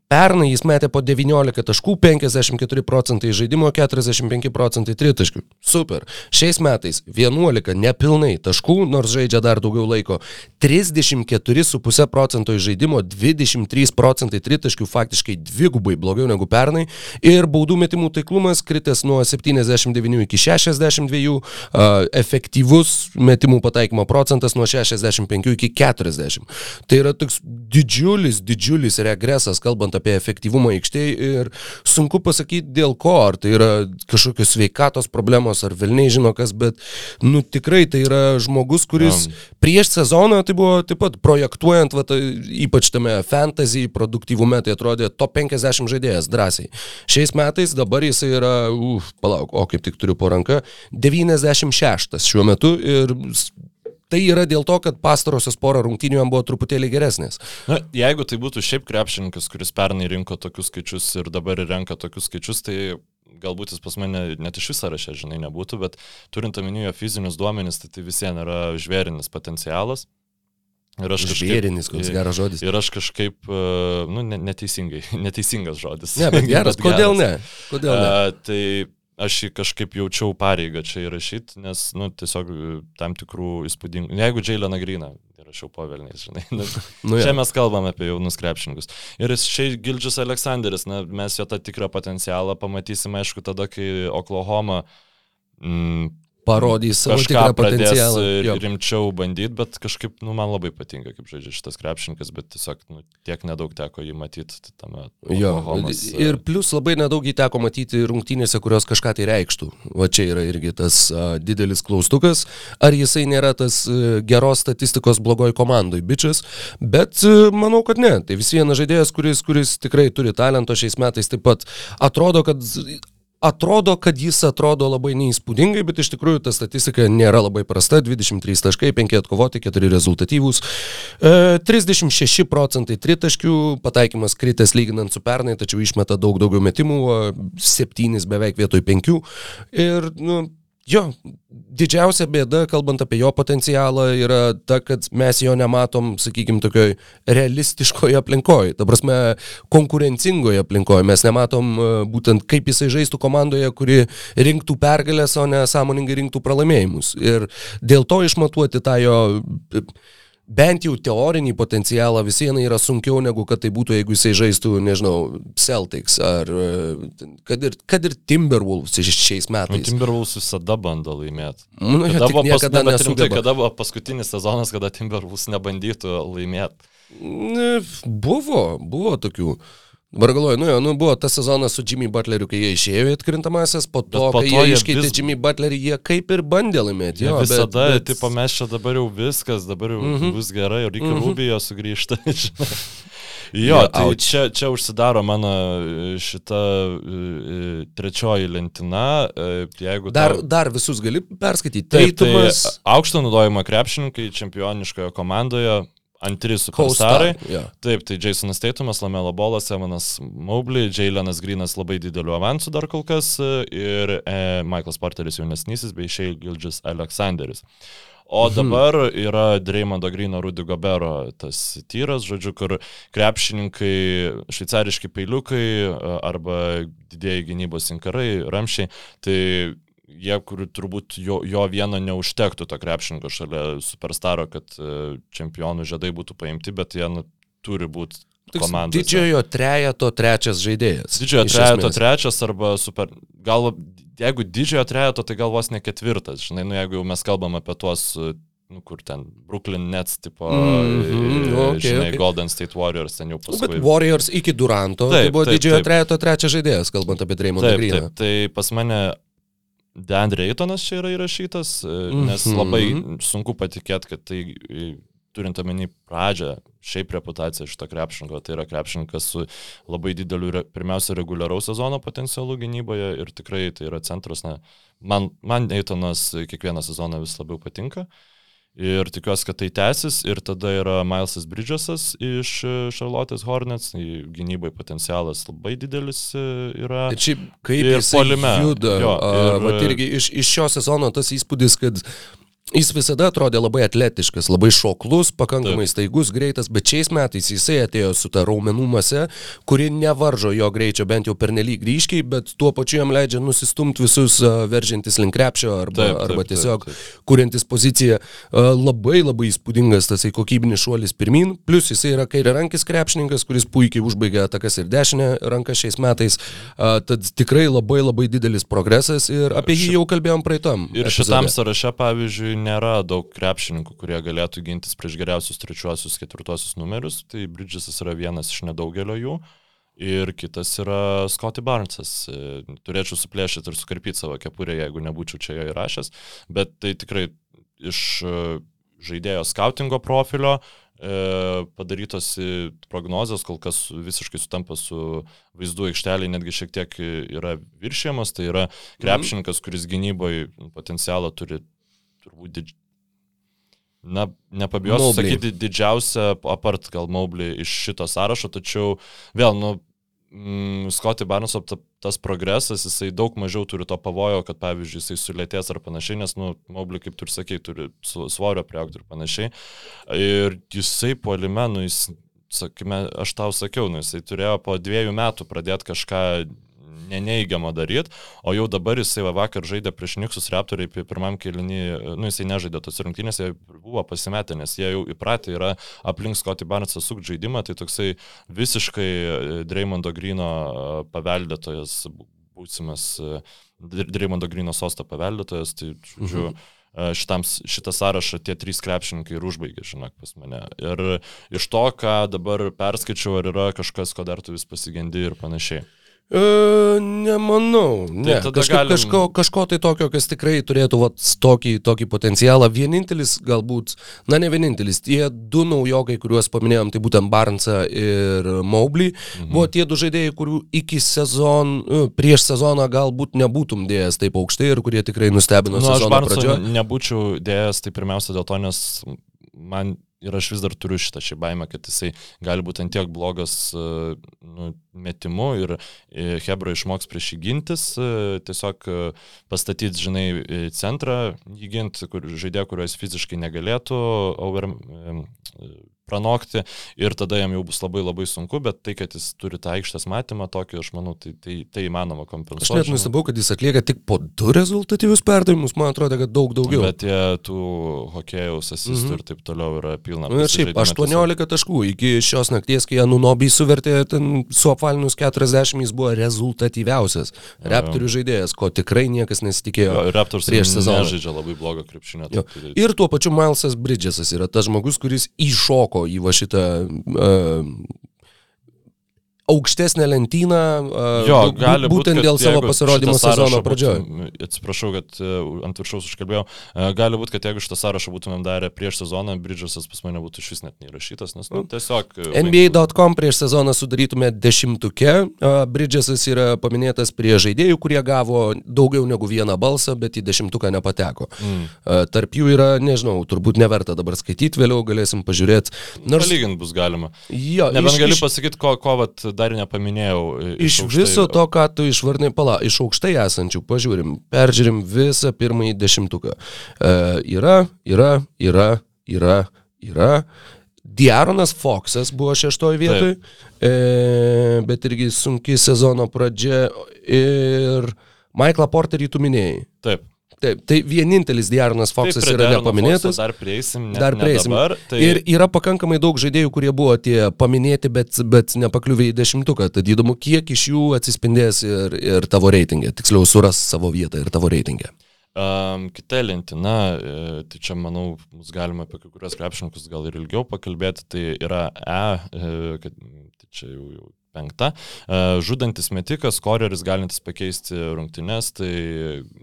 Pernai jis metė po 19 taškų, 54 procentai žaidimo, 45 procentai tritaškių. Super. Šiais metais 11 nepilnai taškų, nors žaidžia dar daugiau laiko. 34,5 procento žaidimo, 23 procentai tritaškių, faktiškai dvigubai blogiau negu pernai. Ir baudų metimų taiklumas kritęs nuo 79 iki 62, uh, efektyvus metimų pataikymo procentas nuo 65 iki 40. Tai yra toks didžiulis, didžiulis regresas, kalbant apie efektyvumą aikštėje ir sunku pasakyti dėl ko, ar tai yra kažkokios sveikatos problemos, ar vilniai žino kas, bet nu tikrai tai yra žmogus, kuris um. prieš sezoną tai buvo taip pat projektuojant, va, tai, ypač tame fantasy produktyvume, tai atrodė top 50 žaidėjas drąsiai. Šiais metais dabar jis yra, uf, palauk, o kaip tik turiu po ranką, 96 šiuo metu ir tai yra dėl to, kad pastarosios porą rungtynių jam buvo truputėlį geresnės. Na, jeigu tai būtų šiaip krepšininkas, kuris pernai rinko tokius skaičius ir dabar renka tokius skaičius, tai galbūt jis pas mane net iš visą rašę, žinai, nebūtų, bet turint omenyje fizinius duomenis, tai tai vis vien yra žvėrinis potencialas. Ir aš kažkaip... Žvėrinis, koks geras žodis. Ir aš kažkaip, e, nu, neteisingai, neteisingas žodis. Ne, bet geras, bet kodėl geras. ne? Kodėl ne? Uh, tai aš jį kažkaip jaučiau pareigą čia įrašyti, nes, nu, tiesiog e, tam tikrų įspūdingų, jeigu Džiailena Grina, įrašiau pavelniais, žinai. Nu, nu, čia mes kalbame apie jaunus krepšininkus. Ir šiai Gildžius Aleksandris, na, mes jo tą tikrą potencialą pamatysime, aišku, tada, kai Oklahoma mm, parodys savo tikrą potencialą. Jo. rimčiau bandyti, bet kažkaip, nu, man labai patinka, kaip žaidžia šitas krepšininkas, bet tiesiog nu, tiek nedaug teko jį matyti tame. Jo, Oklahomas. ir e, plus labai nedaug jį teko matyti rungtynėse, kurios kažką tai reikštų. Va čia yra irgi tas a, didelis klaustukas, ar jisai nėra tas a, e, geros statistikos blogoj komandai, bičias, bet a, e, manau, kad ne. Tai vis vienas žaidėjas, kuris, kuris tikrai turi talento šiais metais, taip pat atrodo, kad Atrodo, kad jis atrodo labai neįspūdingai, bet iš tikrųjų ta statistika nėra labai prasta. 23 taškai, 5 atkovoti, 4 rezultatyvūs. E, 36 procentai tritaškių, pataikymas kritęs lyginant su pernai, tačiau išmeta daug daugiau metimų, 7 beveik vietoj 5. Ir nu, Jo, didžiausia bėda, kalbant apie jo potencialą, yra ta, kad mes jo nematom, sakykime, tokioj realistiškoje aplinkoje, ta prasme, konkurencingoje aplinkoje. Mes nematom e, būtent, kaip jisai žaistų komandoje, kuri rinktų pergalės, o ne sąmoningai rinktų pralaimėjimus. Ir dėl to išmatuoti tą jo bent jau teorinį potencialą vis viena yra sunkiau negu kad tai būtų, jeigu jisai žaistų, nežinau, Celtics ar e, kad ir, kad ir Timberwolves šiais metais. Nu, Timberwolves visada bando laimėti. Nu, kada, buvo pas, ne, rimtai, kada buvo paskutinis sezonas, kada Timberwolves nebandytų laimėti? Buvo, buvo tokių. Dabar galvoju, nu jo, nu buvo tas sezonas su Jimmy Butleriu, kai jie išėjo į atkrintamasis, po to, po kai to jie iškeitė vis... Jimmy Butlerį, jie kaip ir bandė laimėti. Jo, visada, bet, bet... tipo, mes čia dabar jau viskas, dabar jau mm -hmm. bus gerai, ir iki mm -hmm. Rubijo sugrįžta. jo, ja, tai auč. čia, čia užsidaro mano e, šita e, trečioji lentina. E, jeigu dar, tau... dar visus gali perskaityti. Taip, tai aukšto naudojimo krepšininkai čempioniškoje komandoje antri superstarai. Yeah. Taip, tai Jasonas Teitumas, Lamelo Bolas, Evanas Mobley, Jailenas Grinas labai dideliu avansu dar kol kas ir e, Michaelas Porteris jaunesnysis bei Shea Gildžis Aleksanderis. O mhm. dabar yra Dreimondo Grino Rudy Gobero tas tyras, žodžiu, kur krepšininkai, šveicariški peiliukai arba didėjai gynybos inkarai, ramšiai, tai jie, kur turbūt jo, jo vieno neužtektų to krepšininko šalia superstaro, kad e, čempionų žiedai būtų paimti, bet jie nu, turi būti komandos. Didžiojo trejato trečias žaidėjas. Didžiojo trejato trečias arba super. Gal, jeigu didžiojo trejato, tai gal vos ne ketvirtas. Žinai, nu, jeigu jau mes kalbam apie tuos nu, kur ten Brooklyn Nets, tipo, mm -hmm, okay, žinai, okay. Golden State Warriors ten jau paskui. Bet Warriors iki Duranto, tai taip, tai buvo taip, didžiojo taip. trejato trečias žaidėjas, kalbant apie Dreymondą Greeną. Taip, tai pas mane Deandre Eitonas čia yra įrašytas, e, nes mhm. labai sunku patikėti, kad tai e, turint omeny pradžią, šiaip reputaciją šito krepšinko, tai yra krepšininkas su labai dideliu, pirmiausia, reguliaraus sezono potencialu gynyboje ir tikrai tai yra centras, na, man, man Eitonas kiekvieną sezoną vis labiau patinka. Uh, Ir tikiuosi, kad tai tęsis. Ir tada yra Milesas Bridgesas iš Charlotte's Hornets. Tai gynybai potencialas labai didelis e, yra. Ir šiaip kaip ir polime. Juda. Jo, ir, vat irgi iš, iš šio sezono tas įspūdis, kad Jis visada atrodė labai atletiškas, labai šoklus, pakankamai Taip. staigus, greitas, bet šiais metais jisai atėjo su ta raumenų mase, kuri nevaržo jo greičio bent jau pernelyg ryškiai, bet tuo pačiu jam leidžia nusistumti visus veržiantis link krepšio arba, taip, taip, arba tiesiog taip, taip. kuriantis poziciją. Labai labai įspūdingas tasai kokybinis šuolis pirmin, plus jisai yra kairė rankis krepšininkas, kuris puikiai užbaigia atakas ir dešinę ranką šiais metais. Tad tikrai labai labai didelis progresas ir apie jį jau kalbėjom praeitam. Ir šitam sąraše, pavyzdžiui, nėra daug krepšininkų, kurie galėtų gintis prieš geriausius trečiuosius, ketvirtuosius numerius, tai Bridgesas yra vienas iš nedaugelio jų. ir kitas yra Scotty Barnesas. E, turėčiau suplėšyti ir sukarpyti savo kepurę, jeigu nebūčiau čia jo įrašęs, bet tai tikrai iš e, žaidėjo skautingo profilio e, padarytos prognozijos, kol kas visiškai sutampa su vaizdu aikštelė, netgi šiek tiek yra viršėjamas, tai yra krepšininkas, kuris gynyboje potencialą turi turbūt didž... Na, nepabijosiu sakyti didžiausią, apart gal Maublį iš šito sąrašo, tačiau vėl, nu, mm, Scotty Barneso tas progresas, jisai daug mažiau turi to pavojo, kad pavyzdžiui jisai sulėtės ar panašiai, nes, nu, Mobley, kaip tu ir sakei, turi svorio prieaugti ir panašiai. Ir jisai po alimenų, jis, sakime, aš tau sakiau, nu, jisai turėjo po dviejų metų pradėti kažką neneigiamą daryti, o jau dabar jisai va, vakar žaidė prieš Niksus Raptoriai pirmam kelinį, nu jisai nežaidė tos rungtynės, jie buvo pasimetę, nes jie jau įpratę yra aplink Scotty Barnesą sukti žaidimą, tai toksai visiškai e, Dreymondo Grino e, paveldėtojas, būsimas e, Dreymondo Grino sosto paveldėtojas, tai žodžiu. Mhm šitam, šitą sąrašą tie trys krepšininkai ir užbaigė, žinok, pas mane. Ir iš to, ką dabar perskaičiau, ar yra kažkas, ko dar tu vis pasigendi ir panašiai. E, nemanau. Tai ne, tai kažkaip, galim... kažko, kažko tai tokio, kas tikrai turėtų vat, tokį, tokį potencialą. Vienintelis galbūt, na ne vienintelis, tie du naujokai, kuriuos paminėjom, tai būtent Barnsą ir Maublį, mhm. buvo tie du žaidėjai, kurių iki sezon, e, prieš sezoną galbūt nebūtum dėjęs taip aukštai ir kurie tikrai nustebino nu, sezono pradžioje. Nebūčiau dėjęs tai pirmiausia dėl to, nes man ir aš vis dar turiu šitą šį baimę, kad jisai gali būti ant tiek blogas e, nu, metimu ir e, Hebra išmoks prieš jį gintis, e, tiesiog pastatyti, žinai, centrą jį ginti, kur žaidė, kuriuos fiziškai negalėtų over, pranokti ir tada jam jau bus labai labai sunku, bet tai, kad jis turi tą aikštės matymą tokį, aš manau, tai, tai, tai įmanoma kompensuoti. Aš net nustebau, kad jis atlieka tik po du rezultatyvius perdavimus, man atrodo, kad daug daugiau. Bet tie tų hokėjaus asistų mm -hmm. ir taip toliau yra pilna. Na ir šiaip 18 taškų iki šios nakties, kai Anunobį suvertė ten su apvalinus 40, jis buvo rezultatyviausias Raptorių žaidėjas, ko tikrai niekas nesitikėjo. Jo, Raptors prieš sezoną žaidžia labai blogą krepšinę. Tai... Ir tuo pačiu Milesas Bridgesas yra tas žmogus, kuris įšoko pateko į va šitą uh, aukštesnę lentyną, jo, gali būtent būt, dėl savo pasirodymo sezono pradžioje. Atsiprašau, kad e, ant viršaus užkalbėjau. E, gali būti, kad jeigu šitą sąrašą būtumėm darę prieš sezoną, Bridžasas pas mane būtų šis net neįrašytas, nes nu, tiesiog... E, NBA.com prieš sezoną sudarytume dešimtuke. Bridžasas yra paminėtas prie žaidėjų, kurie gavo daugiau negu vieną balsą, bet į dešimtuką nepateko. Mm. Tarp jų yra, nežinau, turbūt neverta dabar skaityti, vėliau galėsim pažiūrėti. Nors... Palyginti bus galima. Jo, Nebent iš, gali pasakyti, ko, ko vat, dar nepaminėjau. Iš, iš aukštai... viso to, ką tu išvardinai, pala, iš aukštai esančių, pažiūrim, peržiūrim visą pirmąjį dešimtuką. E, yra, yra, yra, yra, yra. Diaronas Foxas buvo šeštoje vietoje, e, bet irgi sunki sezono pradžia ir Michaelą Porterį tu minėjai. Taip. Taip, tai vienintelis Diarnas Foxas Taip, yra nepaminėtas. Dar prieisim, dar prieisim. Dabar, tai... Ir yra pakankamai daug žaidėjų, kurie buvo tie paminėti, bet, bet nepakliuvė į dešimtuką. Tad įdomu, kiek iš jų atsispindės ir, ir tavo reitingė. Tiksliau, suras savo vietą ir tavo reitingė. Um, kita lentina, e, tai čia manau, mus galima apie kai kurios krepšininkus gal ir ilgiau pakalbėti, tai yra E, e kad, tai čia jau, jau penkta. E, žudantis metikas, koreris galintis pakeisti rungtynes, tai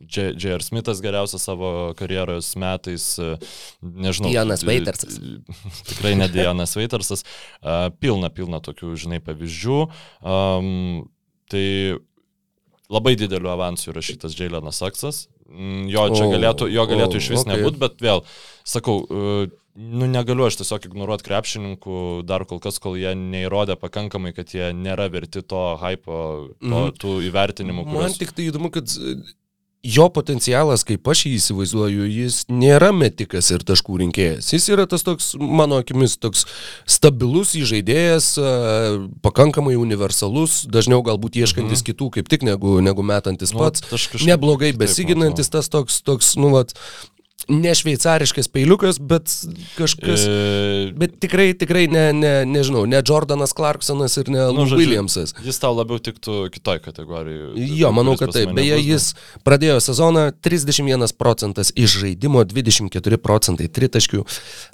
J.R. Smithas geriausias savo karjeros metais, e, nežinau. Dianas Veitersas. Tikrai ne Dianas Veitersas. E, pilna, pilna tokių, žinai, pavyzdžių. Um, tai labai dideliu avansu yra šitas Jailenas Saksas. Mm, jo čia galėtų, jo galėtų iš vis okay. nebūti, bet vėl, sakau, nu, negaliu aš tiesiog ignoruoti krepšininkų dar kol kas, kol jie neįrodė pakankamai, kad jie nėra verti to hypo, to, mm. tų įvertinimų. Kurios... Man tik tai įdomu, kad jo potencialas, kaip aš jį įsivaizduoju, jis nėra metikas ir taškų rinkėjas. Jis yra tas toks, mano akimis, toks stabilus įžaidėjas, pakankamai universalus, dažniau galbūt ieškantis mhm. kitų kaip tik negu, negu metantis nu, pats, neblogai besiginantis, tas toks, toks, nu, vat, ne šveicariškas peiliukas, bet kažkas. E, Bet tikrai, tikrai ne, ne, nežinau, ne Jordanas Clarksonas ir ne nu, žodžiu, Williamsas. Jis tau labiau tiktų kitoj kategorijai. Jo, manau, kad taip. Beje, jis pradėjo sezoną 31 procentas iš žaidimo, 24 procentai tritaškių.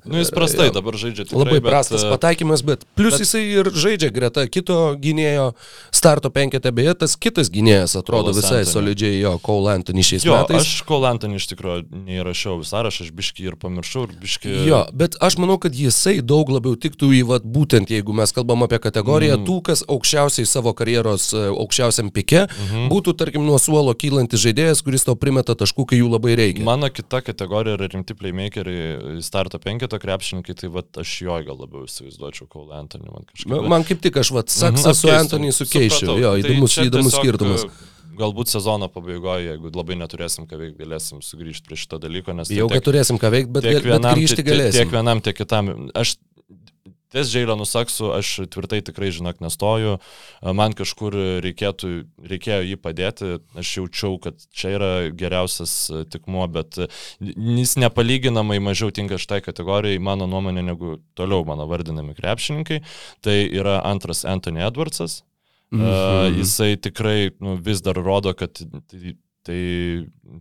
Nu, jis prastai dabar žaidžia. Tikrai, Labai bet, prastas e, pataikymas, bet plus bet- jisai ir žaidžia greta kito gynėjo starto penketę, beje, tas kitas gynėjas atrodo Cole'as visai Anthony. solidžiai, jo, Cole Anthony šiais Jo, metais. aš kol Antonį iš tikrųjų neįrašiau į sąrašą, aš biški ir pamiršau, ir biški... Jo, bet aš manau, kad jisai daug labiau tiktų į, vat, būtent jeigu mes kalbam apie kategoriją, mm. tų, kas aukščiausiai savo karjeros e, aukščiausiam pike, mm -hmm. būtų, tarkim, nuo suolo kylantis žaidėjas, kuris tau primeta taškų, kai jų labai reikia. Mano kita kategorija yra rimti playmakeriai, starto penketo krepšininkai, tai vat, aš jo gal labiau įsivaizduočiau kol Antonį. Man, kažkaip, Ma- Man kaip tik aš, vat, saksą Mhm, su apkeistum. Anthony sukeičiau. Supratau. Jo, Tai įdomus, čia įdomus tiesiog, skirtumas. Galbūt sezono pabaigoje, jeigu labai neturėsim ką veikti, galėsim sugrįžti prie šito dalyko, nes tai Jau, kad turėsim ką veikti, bet, tiek bet vienam, grįžti tiek, galėsim. tiek vienam, tiek kitam. Aš ties Džeilonu Saksu, aš tvirtai tikrai, žinok, nestoju. Man kažkur reikėtų, reikėjo jį padėti. Aš jaučiau, kad čia yra geriausias e, tikmuo, bet e, jis nepalyginamai mažiau tinka šitai kategorijai, mano nuomonė, negu toliau mano vardinami krepšininkai. Tai yra antras Anthony Edwardsas. Mhm. Uh, jisai tikrai nu, vis dar rodo, kad tai, tai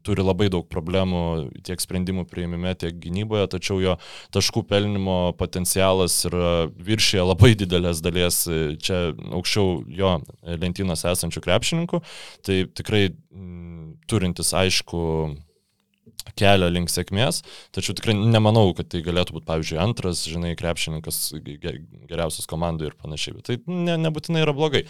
turi labai daug problemų tiek sprendimų prieimime, tiek gynyboje, tačiau jo taškų pelnimo potencialas yra viršyje labai didelės dalies e, čia aukščiau jo lentynos esančių krepšininkų. Tai tikrai m, turintis aišku kelią link sėkmės, tačiau tikrai nemanau, kad tai galėtų būti, pavyzdžiui, antras, žinai, krepšininkas ge- ge- geriausias komandai ir panašiai, bet tai ne, nebūtinai yra blogai.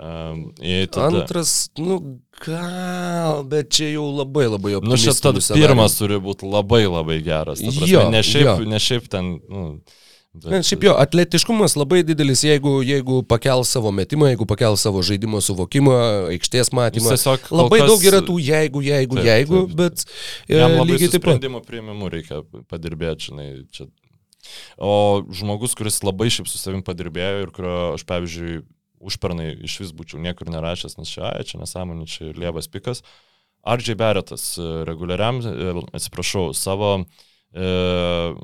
Um, tada, Antras, nu, gal, bet čia jau labai labai Nu, šitas optimistinis scenarijus. pirmas turi būti labai labai geras. prasme, Jo, ne, šiaip, jo. ne šiaip ten. Nu, bet- Šiaip jo, atletiškumas labai didelis, jeigu, jeigu pakel savo metimą, jeigu pakel savo žaidimo suvokimą, aikštės Jis matymą. tiesiog kol Labai kas- daug yra tų jeigu, jeigu, Taip, jeigu, taip, bet e, Jam labai taip pat. sprendimų prieimimu reikia padirbėti, žinai. Čia. O žmogus, kuris labai šiaip su savim padirbėjo ir kurio aš, pavyzdžiui, užpernai iš vis būčiau niekur nerašęs, nes čia, ai, čia nesąmonė, čia lievas pikas. Ardžiai Beretas e, reguliariam, e, atsiprašau, savo e,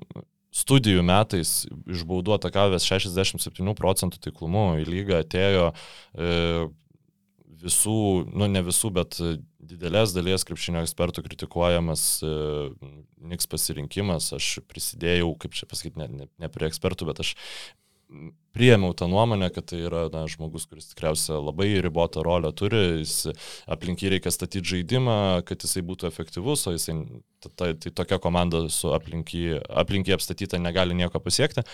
studijų metais išbaudu atakavęs 67 procentų taiklumu į lygą atėjo e, visų, nu ne visų, bet didelės dalies krepšinio ekspertų kritikuojamas e, Niks pasirinkimas. Aš prisidėjau, kaip čia pasakyti, ne, ne, ne prie ekspertų, bet aš priėmiau tą nuomonę, kad tai yra na, žmogus, kuris tikriausiai labai ribotą rolę turi, jis aplink jį reikia statyti žaidimą, kad jisai būtų efektyvus, o jisai, ta, ta, tai tokia komanda su aplink jį, aplink jį apstatyta negali nieko pasiekti.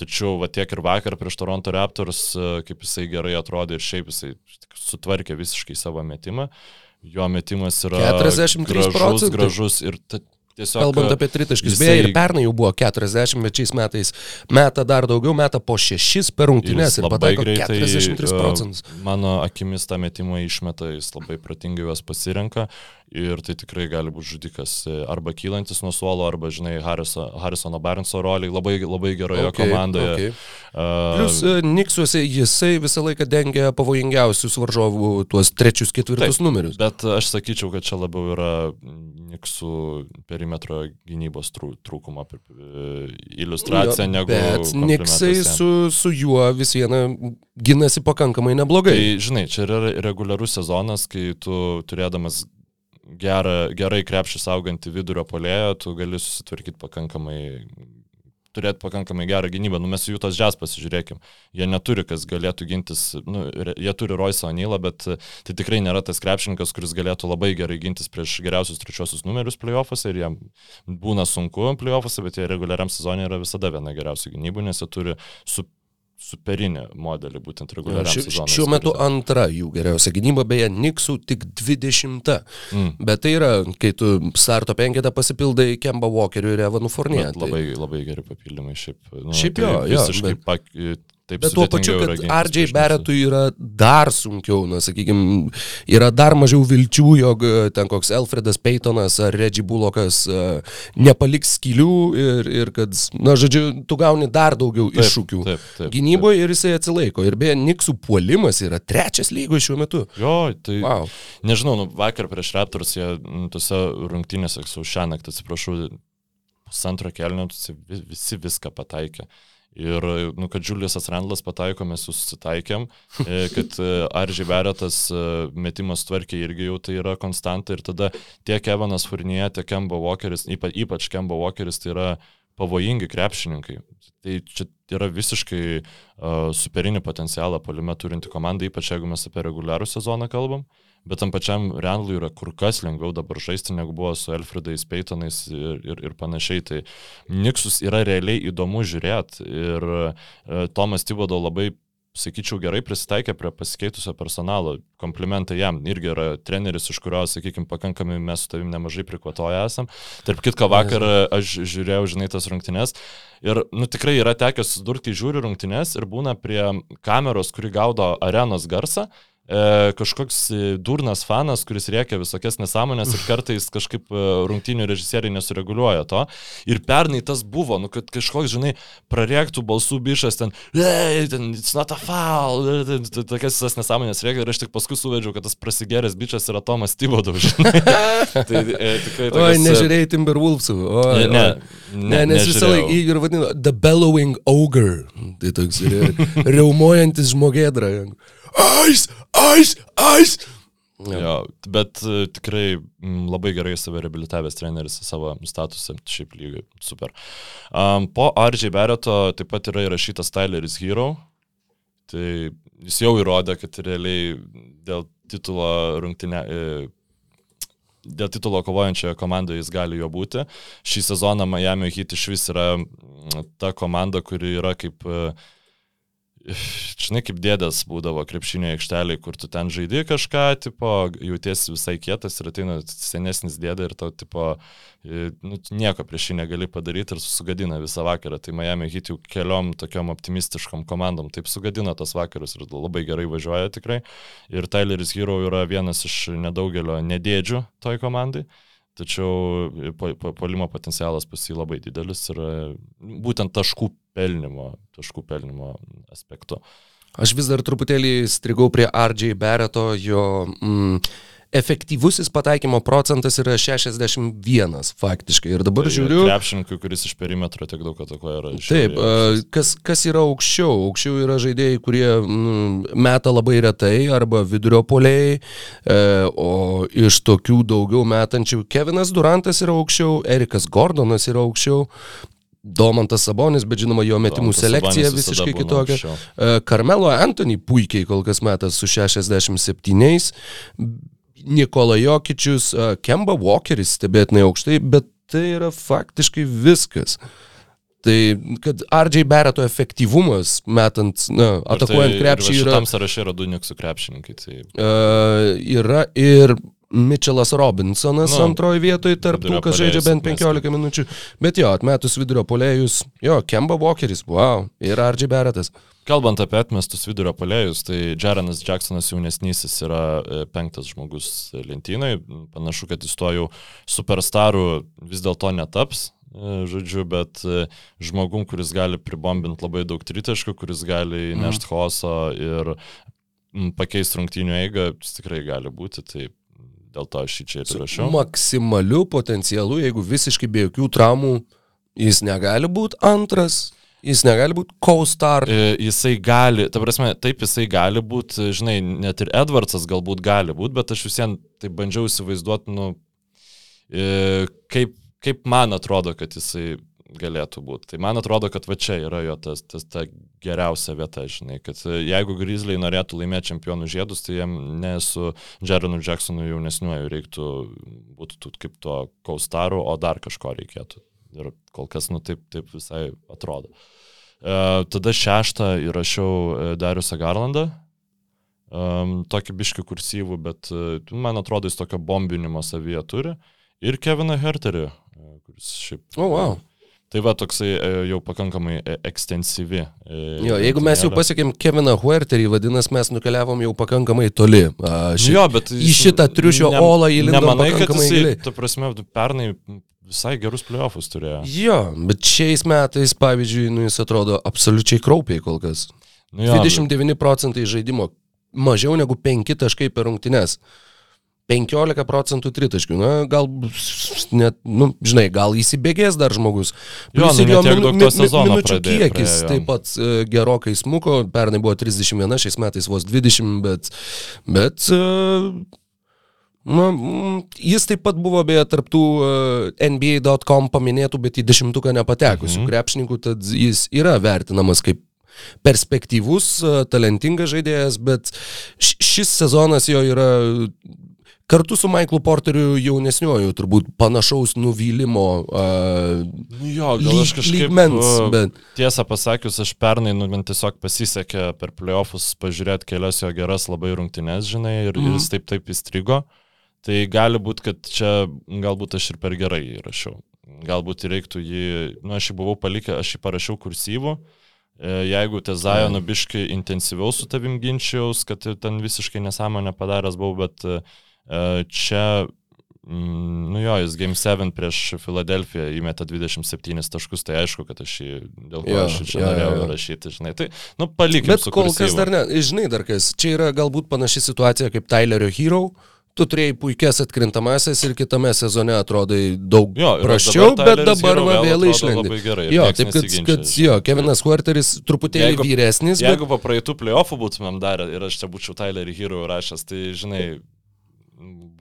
Tačiau va tiek ir vakar prieš Toronto Raptors, kaip jisai gerai atrodė ir šiaip jisai sutvarkė visiškai savo metimą. Jo metimas yra 43 gražus, procentai. gražus ir ta, tiesiog... Kalbant apie tritaškius, jisai- beje, ir pernai jau buvo 40, bet šiais metais meta dar daugiau, meta po 6 per rungtynes ir, ir pataiko 43 e, procentus. Mano akimis tą metimą išmeta, jis labai pratingai juos pasirenka ir tai tikrai gali būti žudikas e, arba kylantis nuo suolo, arba, žinai, Harriso, Harrisono Barnso roliai labai, labai geroje Okay, komandoje. okay. Uh, Plius e, Niksuose jisai visą laiką dengia pavojingiausius varžovų tuos trečius, ketvirtus Taip, numerius. Bet aš sakyčiau, kad čia labiau yra Niksų perimetro gynybos trū- trūkumo e, iliustracija Jo, negu... Bet Niksai su, su juo vis viena ginasi pakankamai neblogai. Tai, žinai, čia yra reguliarus sezonas, kai tu turėdamas gerą, gerai krepšį saugantį vidurio polėją, tu gali susitvarkyti pakankamai turėti pakankamai gerą gynybą. Nu, mes jų tos žes pasižiūrėkim. Jie neturi, kas galėtų gintis, nu, jie turi Royce O'Neillą, bet e, tai tikrai nėra tas krepšininkas, kuris galėtų labai gerai gintis prieš geriausius trečiosius numerius playoffuose ir jam būna sunku playoffuose, bet jie reguliariam sezonė yra visada viena geriausių gynybų, nes jie turi su superinį modelį būtent reguliariam Ši, sezonui. šiuo metu antra jų geriausia gynyba, beje, Niksų tik 20. Mm. Bet tai yra, kai tu starto penketą pasipildai Kemba Walkeriu ir Evanu Fournier. Bet labai, labai geri papildymai šiaip. Nu, Šiaip tai jo, jo, Visiškai bet- pak, taip Bet tuo pačiu, kad prieš Barrettui yra dar sunkiau, na, sakykime, yra dar mažiau vilčių, jog e, ten koks Alfredas Peytonas ar Reggie Bullockas uh, nepaliks skylių ir, ir kad, na, žodžiu, tu gauni dar daugiau Taip, iššūkių taip, taip, gynyboje ir jisai atsilaiko. Ir beje, Niksų puolimas yra trečias lygoje šiuo metu. Jo, tai Wow. nežinau, nu, vakar prieš Raptors jie tose rungtynėse su šią naktį, atsiprašau, pusantro kelnio visi viską pataikė. Ir, nu, kad Juliusas Randlas pataiko, mes susitaikėm, e, kad e, Aržiai Beretas e, metimas tvarkė irgi jau tai yra konstanta ir tada tiek Evanas Furnie, tiek Kemba Walkeris, ypač, ypač Kemba Walkeris, tai yra pavojingi krepšininkai. Tai čia yra visiškai uh, superinį potencialą palime turinti komanda, ypač jeigu mes apie reguliarų sezoną kalbam. Bet tam pačiam Randlui yra kur kas lengviau dabar žaisti, negu buvo su Elfridais, Peitonais ir, ir, ir panašiai. Tai Niksus yra realiai įdomu žiūrėti. Ir uh, Tomas Tibodo labai sakyčiau, gerai prisitaikė prie pasikeitusio personalo. Komplimentai jam. Irgi yra treneris, iš kurio, sakykime, pakankamai mes su tavim nemažai prikvatoję esam. Tarp kitko, vakar aš žiūrėjau, žinai, tas rungtynes. Ir, nu, tikrai yra tekę susidurti, žiūri rungtynes ir būna prie kameros, kuri gaudo arenos garsą e, kažkoks e, durnas fanas, kuris reikia visokias nesąmonės ir kartais kažkaip e, rungtynių režisieriai nesureguliuoja to. Ir pernai tas buvo, nu, kad kažkoks, žinai, prarėktų balsų bišas ten, hey, ten, it's not a foul, tokias visas nesąmonės reikia ir aš tik paskui suvedžiau, kad tas prasigeręs bičias yra Tomas Tybodov, žinai. tai, e, tikrai, tokias, Oi, nežiūrėjai Timberwolvesų. Ne, ne, ne, ne, nes visą laiką jį ir vadino The Bellowing Ogre. Tai toks reumojantis žmogėdra. Ais, ais, ais. Ja. Jo, bet uh, tikrai labai gerai save reabilitavęs treneris savo statusą, šiaip lygiai super. Um, po Ardžiai Bereto taip pat yra įrašytas Tyleris Hero. Tai jis jau įrodė, kad realiai dėl titulo rungtinė, e, dėl titulo kovojančioje komandoje jis gali jo būti. Šį sezoną Miami Heat iš vis yra ta komanda, kuri yra kaip uh, žinai, kaip dėdas būdavo krepšinio aikšteliai, kur tu ten žaidži kažką, tipo, jautiesi visai kietas ir ateina senesnis dėda ir tau, tipo, nu, nieko prieš jį negali padaryti ir sugadina visą vakarą. Tai Miami Heat jau keliom tokiom optimistiškom komandom taip sugadina tas vakarus ir labai gerai važiuoja tikrai. Ir Tyleris Hero yra vienas iš nedaugelio nedėdžių toj komandai. Tačiau polimo potencialas pas jį labai didelis ir būtent taškų pelnimo, taškų pelnimo aspektu. Aš vis dar truputėlį strigau prie RJ Bereto, jo mm, efektyvusis pataikymo procentas yra 61 faktiškai. Ir dabar tai žiūriu. Krepšininkui, kuris iš perimetro tiek daug atakoja, yra. Taip, kas, kas yra aukščiau? Aukščiau yra žaidėjai, kurie mm, meta labai retai arba vidurio poliai, e, o iš tokių daugiau metančių Kevinas Durantas yra aukščiau, Erikas Gordonas yra aukščiau, Domantas Sabonis, bet žinoma, jo metimų Domantas selekcija Sabonis visiškai kitokia. Karmelo e, Antony puikiai kol kas metas su 67. Nikola Jokičius, Kemba Walkeris stebėtinai aukštai, bet tai yra faktiškai viskas. Tai, kad RJ Bereto efektyvumas metant, na, atakuojant tai, krepšį yra... Tam sąraše yra du niksų krepšininkai. Tai... Uh, yra ir Mitchellas Robinsonas nu, antroji vietoje tarp tų, kas žaidžia bent 15 minučių. Bet jo, atmetus vidurio polėjus, jo, Kemba Walkeris, wow, ir Argy Beretas. Kalbant apie atmestus vidurio polėjus, tai Jarenas Jacksonas jaunesnysis yra e, penktas žmogus lentynai. Panašu, kad jis to jau superstarų vis dėlto netaps, e, žodžiu, bet e, žmogum, kuris gali pribombinti labai daug tritaškų, kuris gali įnešti mm. hoso ir pakeisti rungtynių eigą, tikrai gali būti. Tai Dėl to aš šį čia ir rašiau. Maksimaliu potencialu, jeigu visiškai be jokių traumų, jis negali būti antras. Jis negali būti co-star. E, jisai gali, ta prasme, taip jisai gali būti, žinai, net ir Edwardsas galbūt gali būti, bet aš visiems taip bandžiau įsivaizduoti, nu, e, kaip, kaip man atrodo, kad jisai galėtų būti. Tai man atrodo, kad va čia yra jo tas, tas ta geriausia vieta, žinai, kad e, jeigu Grizzly norėtų laimėti čempionų žiedus, tai jiem ne su Jeronu Jacksonu jaunesniuoju reiktų būti kaip to kaustaru, o dar kažko reikėtų. Ir kol kas, nu taip, taip visai atrodo. E, tada šeštą įrašiau e, Dariusą Garlandą. Um, tokį biškių kursyvų, bet uh, man atrodo, jis tokio bombinimo savyje turi. Ir Keviną Herterį, uh, kuris šiaip... O, oh, wow. Tai va toksai e, jau pakankamai e, ekstensyvi. E, jo, jeigu mes jau pasiekėm Keviną Huerterį, vadinasi, mes nukeliavom jau pakankamai toli. Ši, jo, bet į šitą triušio ne, olą įlindome. Nemanai, kad jisai, giliai. ta prasme, pernai visai gerus playoffus turėjo. Jo, bet šiais metais, pavyzdžiui, nu, jis atrodo absoliučiai kraupiai kol kas. Nu jo, 29 procentai žaidimo, mažiau negu 5 taškai per rungtynes. 15 procentų tritaškių. Na, gal, net, nu, žinai, gal įsibėgės dar žmogus. Jo, Plius nu, jo ne tiek minu, daug mi, to mi, sezono minučių kiekis praėjo, jo. taip pat e, gerokai smuko, pernai buvo 31, šiais metais vos 20, bet, bet e, Na, mm, jis taip pat buvo beje tarptų e, NBA.com paminėtų, bet į dešimtuką nepatekusių mhm. krepšininkų, tad jis yra vertinamas kaip perspektyvus, e, talentingas žaidėjas, bet šis sezonas jo yra kartu su Michaelu Porteriu jaunesniuoju, turbūt panašaus nuvylimo. Uh, Nu jo, gal aš kažkaip... Lygmens, uh, bet Tiesą pasakius, aš pernai, nu, man tiesiog pasisekė per playoffus pažiūrėti kelias jo geras labai rungtynes, žinai, ir, mm. ir jis taip taip įstrigo. Tai gali būti, kad čia galbūt aš ir per gerai įrašiau. Galbūt reiktų jį, nu, aš jį buvau palikęs, aš jį parašiau kursyvų. E, Jeigu te Zajono biškai intensyviau su tavim ginčiaus, kad ten visiškai nesąmonę padaręs buvau, bet e, čia, mm, nu jo, jis Game 7 prieš Filadelfiją įmetė 27 taškus, tai aišku, kad aš jį, dėl ko Jo, aš čia jo, norėjau jo. rašyti, žinai. Tai, nu, palikim Bet kol kas kursyvu. dar ne. Žinai, dar kas. Čia yra galbūt panaši situacija kaip Tylerio Hero. Tu turėjai puikias atkrintamasis ir kitame sezone atrodai daug Jo, praščiau, dabar bet dabar Hero va vėl išlendi. Jo, taip kad, kad jo, Kevinas Huerteris truputėlį Jeigu- vyresnis, Jeigu bet po praeitų playoffų būtumėm darę ir aš čia būčiau Tylerį Hero rašęs, tai žinai,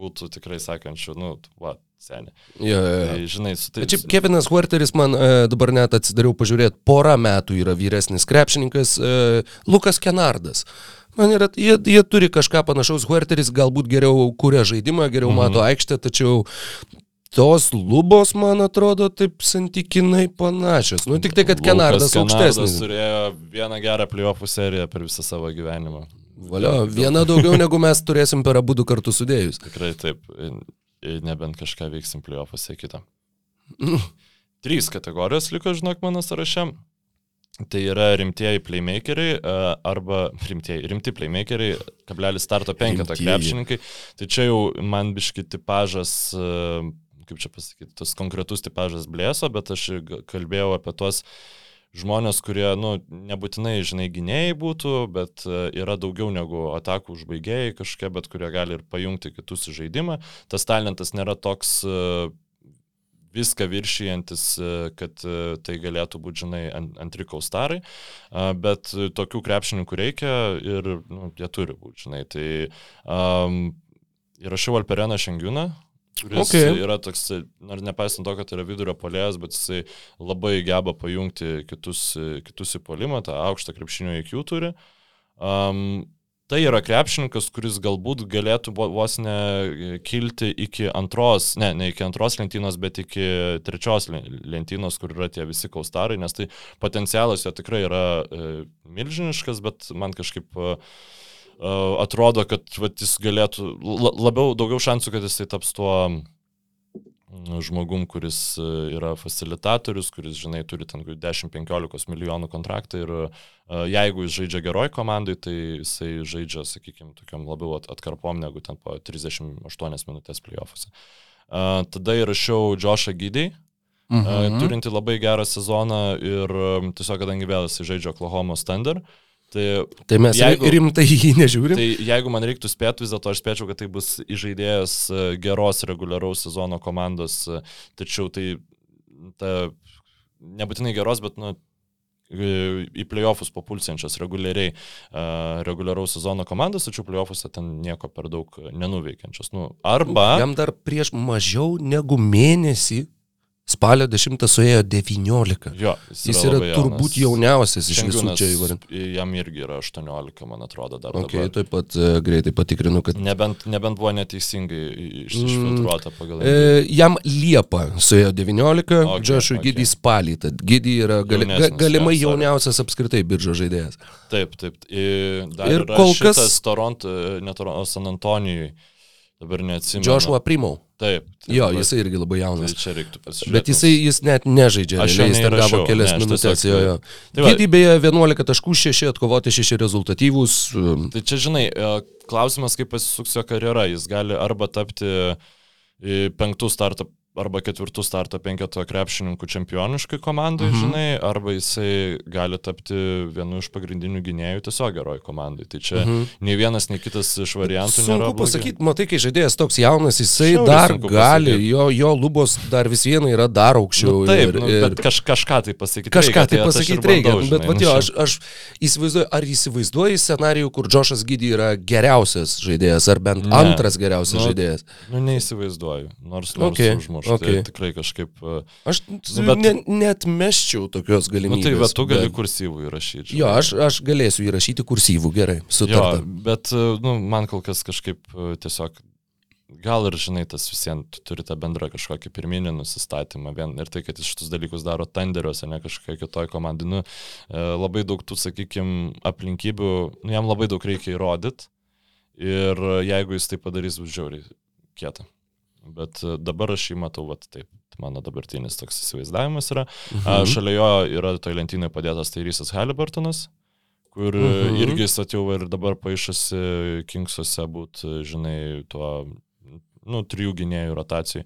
būtų tikrai sakančių, nu, va, seniai. jo, jo, jo. Tai, žinai, su tai... Šiaip Kevinas Huerteris man e, dabar net atsidariau pažiūrėti, porą metų yra vyresnis krepšininkas e, Lukas Kenardas. Man yra, jie, jie turi kažką panašaus, Huerteris galbūt geriau kuria žaidimą, geriau Mhm. mato aikštę, tačiau tos lubos, man atrodo, taip santykinai panašios. Nu, tik tai, kad Kenardas Lukas aukštesnis. turėjo vieną gerą playoffų seriją per visą savo gyvenimą. Valio, viena daugiau negu mes turėsim per abu du kartus sudėjus. Tikrai taip, nebent kažką veiksim playoffuose kitą. Trys kategorijos liko, žinok, mano sąraše. Tai yra rimtieji playmakeriai e, arba rimtieji, rimti playmakeriai, kablelis starto Rimtieji. krepšininkai. Tai čia jau man biški tipažas, e, kaip čia pasakyti, tas konkretus tipažas blėso, bet aš kalbėjau apie tuos žmonės, kurie, nu, nebūtinai, žinai, gynėjai būtų, bet e, yra daugiau negu atakų užbaigėjai kažkokie, bet kurie gali ir pajungti kitus į žaidimą. Tas talentas nėra toks viską viršijantis, e, kad e, tai galėtų būti, žinai, ant- antri kaustarai, bet e, tokių krepšininkų reikia ir nu, jie turi būti, žinai. Tai um, įrašiau Alpereną Šengiūną, kuris Okay. yra toks, nors nepaisant to, kad yra vidurio polėjas, bet jisai labai geba pajungti kitus, kitus į polimą, tą aukštą krepšinio IQ turi. Um, Tai yra krepšininkas, kuris galbūt galėtų vo- vos ne e, kilti iki antros, ne, ne iki antros lentynos, bet iki trečios len- lentynos, kur yra tie visi kaustarai, nes tai potencialas jo tikrai yra e, milžiniškas, bet man kažkaip e, e, atrodo, kad vat, jis galėtų, la, labiau, daugiau šansų, kad jisai taps tuo žmogum, kuris e, yra facilitatorius, kuris, žinai, turi ten 10-15 milijonų kontraktą ir e, jeigu jis žaidžia geroj komandai, tai jisai žaidžia, sakykime, tokiam labiau at- atkarpom negu ten po 38 minutės playoffuose. E, Tada įrašiau Joshą Gydį, Mhm. turinti labai gerą sezoną ir tiesiog, kadangi vėl jisai žaidžia Oklahoma Thunder, tai Tai mes Jeigu- rimtai jį nežiūrim. Tai jeigu man reiktų spėti, vis dėlto aš spėčiau, kad tai bus įžaidėjas e, geros reguliaraus sezono komandos, e, tačiau tai ta, nebūtinai geros, bet nu, e, į playoffus papulsiančios reguliariai uh, reguliaraus sezono komandos, tačiau playoffuose ten nieko per daug nenuveikiančios. Nu, arba... Jam dar prieš mažiau negu mėnesį spalio 10 suėjo 19. Jo, Jis yra labai turbūt jauniausias iš visų Šengiūnas, čia įvardintų. Jam irgi yra 18, man atrodo, dar. Okay, dabar. taip pat e, greitai patikrinu, kad Nebent, nebent buvo neteisingai iš, išfiltruota pagal... e, jam Liepa suėjo 19, Okay, Džošui okay. Gidį spalį, tad Gidį yra gali, ga, galimai sorry. jauniausias apskritai biržo žaidėjas. Taip, taip. Ir, dar Ir yra kol kas- Toronto, ne Toronto, San Antonijui. Dabar neatsimenu. Joshua Primau. Taip. taip Jo, dabar- jisai irgi labai Tai jaunas. čia reiktų pasižiūrėti. Bet jisai jis net nežaidžia, Aš realiai, jis ten gavo kelias ne, minutės. Jo, jo. Tai Gidį beje 11 taškų, 6 atkovoti, 6 rezultatyvūs. um, Tai čia, žinai, e, klausimas, kaip pasisuks jo karjera. Jis gali arba tapti e, penktų starto arba ketvirtų starto penketo krepšininkų čempioniškai komandai, mhm. žinai, arba jisai gali tapti vienu iš pagrindinių gynėjų tiesiog geroj komandai. Tai čia mhm. nei vienas, nei kitas iš variantų sunku nėra. Sunku pasakyti, matai, kai žaidėjas toks jaunas, jisai Šiaurį dar gali, jo, jo lubos dar vis viena yra dar aukščiau. Nu, taip, ir, nu, ir... bet kaž, kažką tai pasakyti kažką reikia. Kažką tai, tai pasakyti reikia. Bandau, bet, bet jo, aš, aš įsivaizduoju, ar įsivaizduoji scenarijų, kur Džošas Gydy yra geriausias žaidėjas, ar bent ne. antras geriausias nu, žaidėjas? Nu, neįsivaizduoju. Nors, nors okay. užmuš užmušti. Okay. Tai tikrai kažkaip. E, aš nu, bet, ne, net meščiau tokios galimybės. Nu, tai bet tu gali bet... kursyvų įrašyti. Jo, aš, aš galėsiu įrašyti kursyvų, gerai, sutarta. Jo, bet e, nu, man kol kas kažkaip e, tiesiog gal ir žinai, tas visiems tu turi tą bendrą kažkokį pirminį nusistatymą. Vien, ir tai, kad jis šitus dalykus daro tenderiuose, ne kažkokia kitoje komandai. Nu, labai daug tų, sakykime, aplinkybių, nu, jam labai daug reikia įrodyti. Ir jeigu jis tai padarys, bus žiauriai kieta. Bet e, dabar aš jį matau, vat, taip, mano dabartinis toks įsivaizdavimas yra. Mhm. Šalia jo yra toj lentynai padėtas Tairysas Halliburtonas, kur mhm. irgi atėjau ir dabar paaišasi Kingsuose būt, žinai, tuo, nu, trijų gynėjų rotacijai.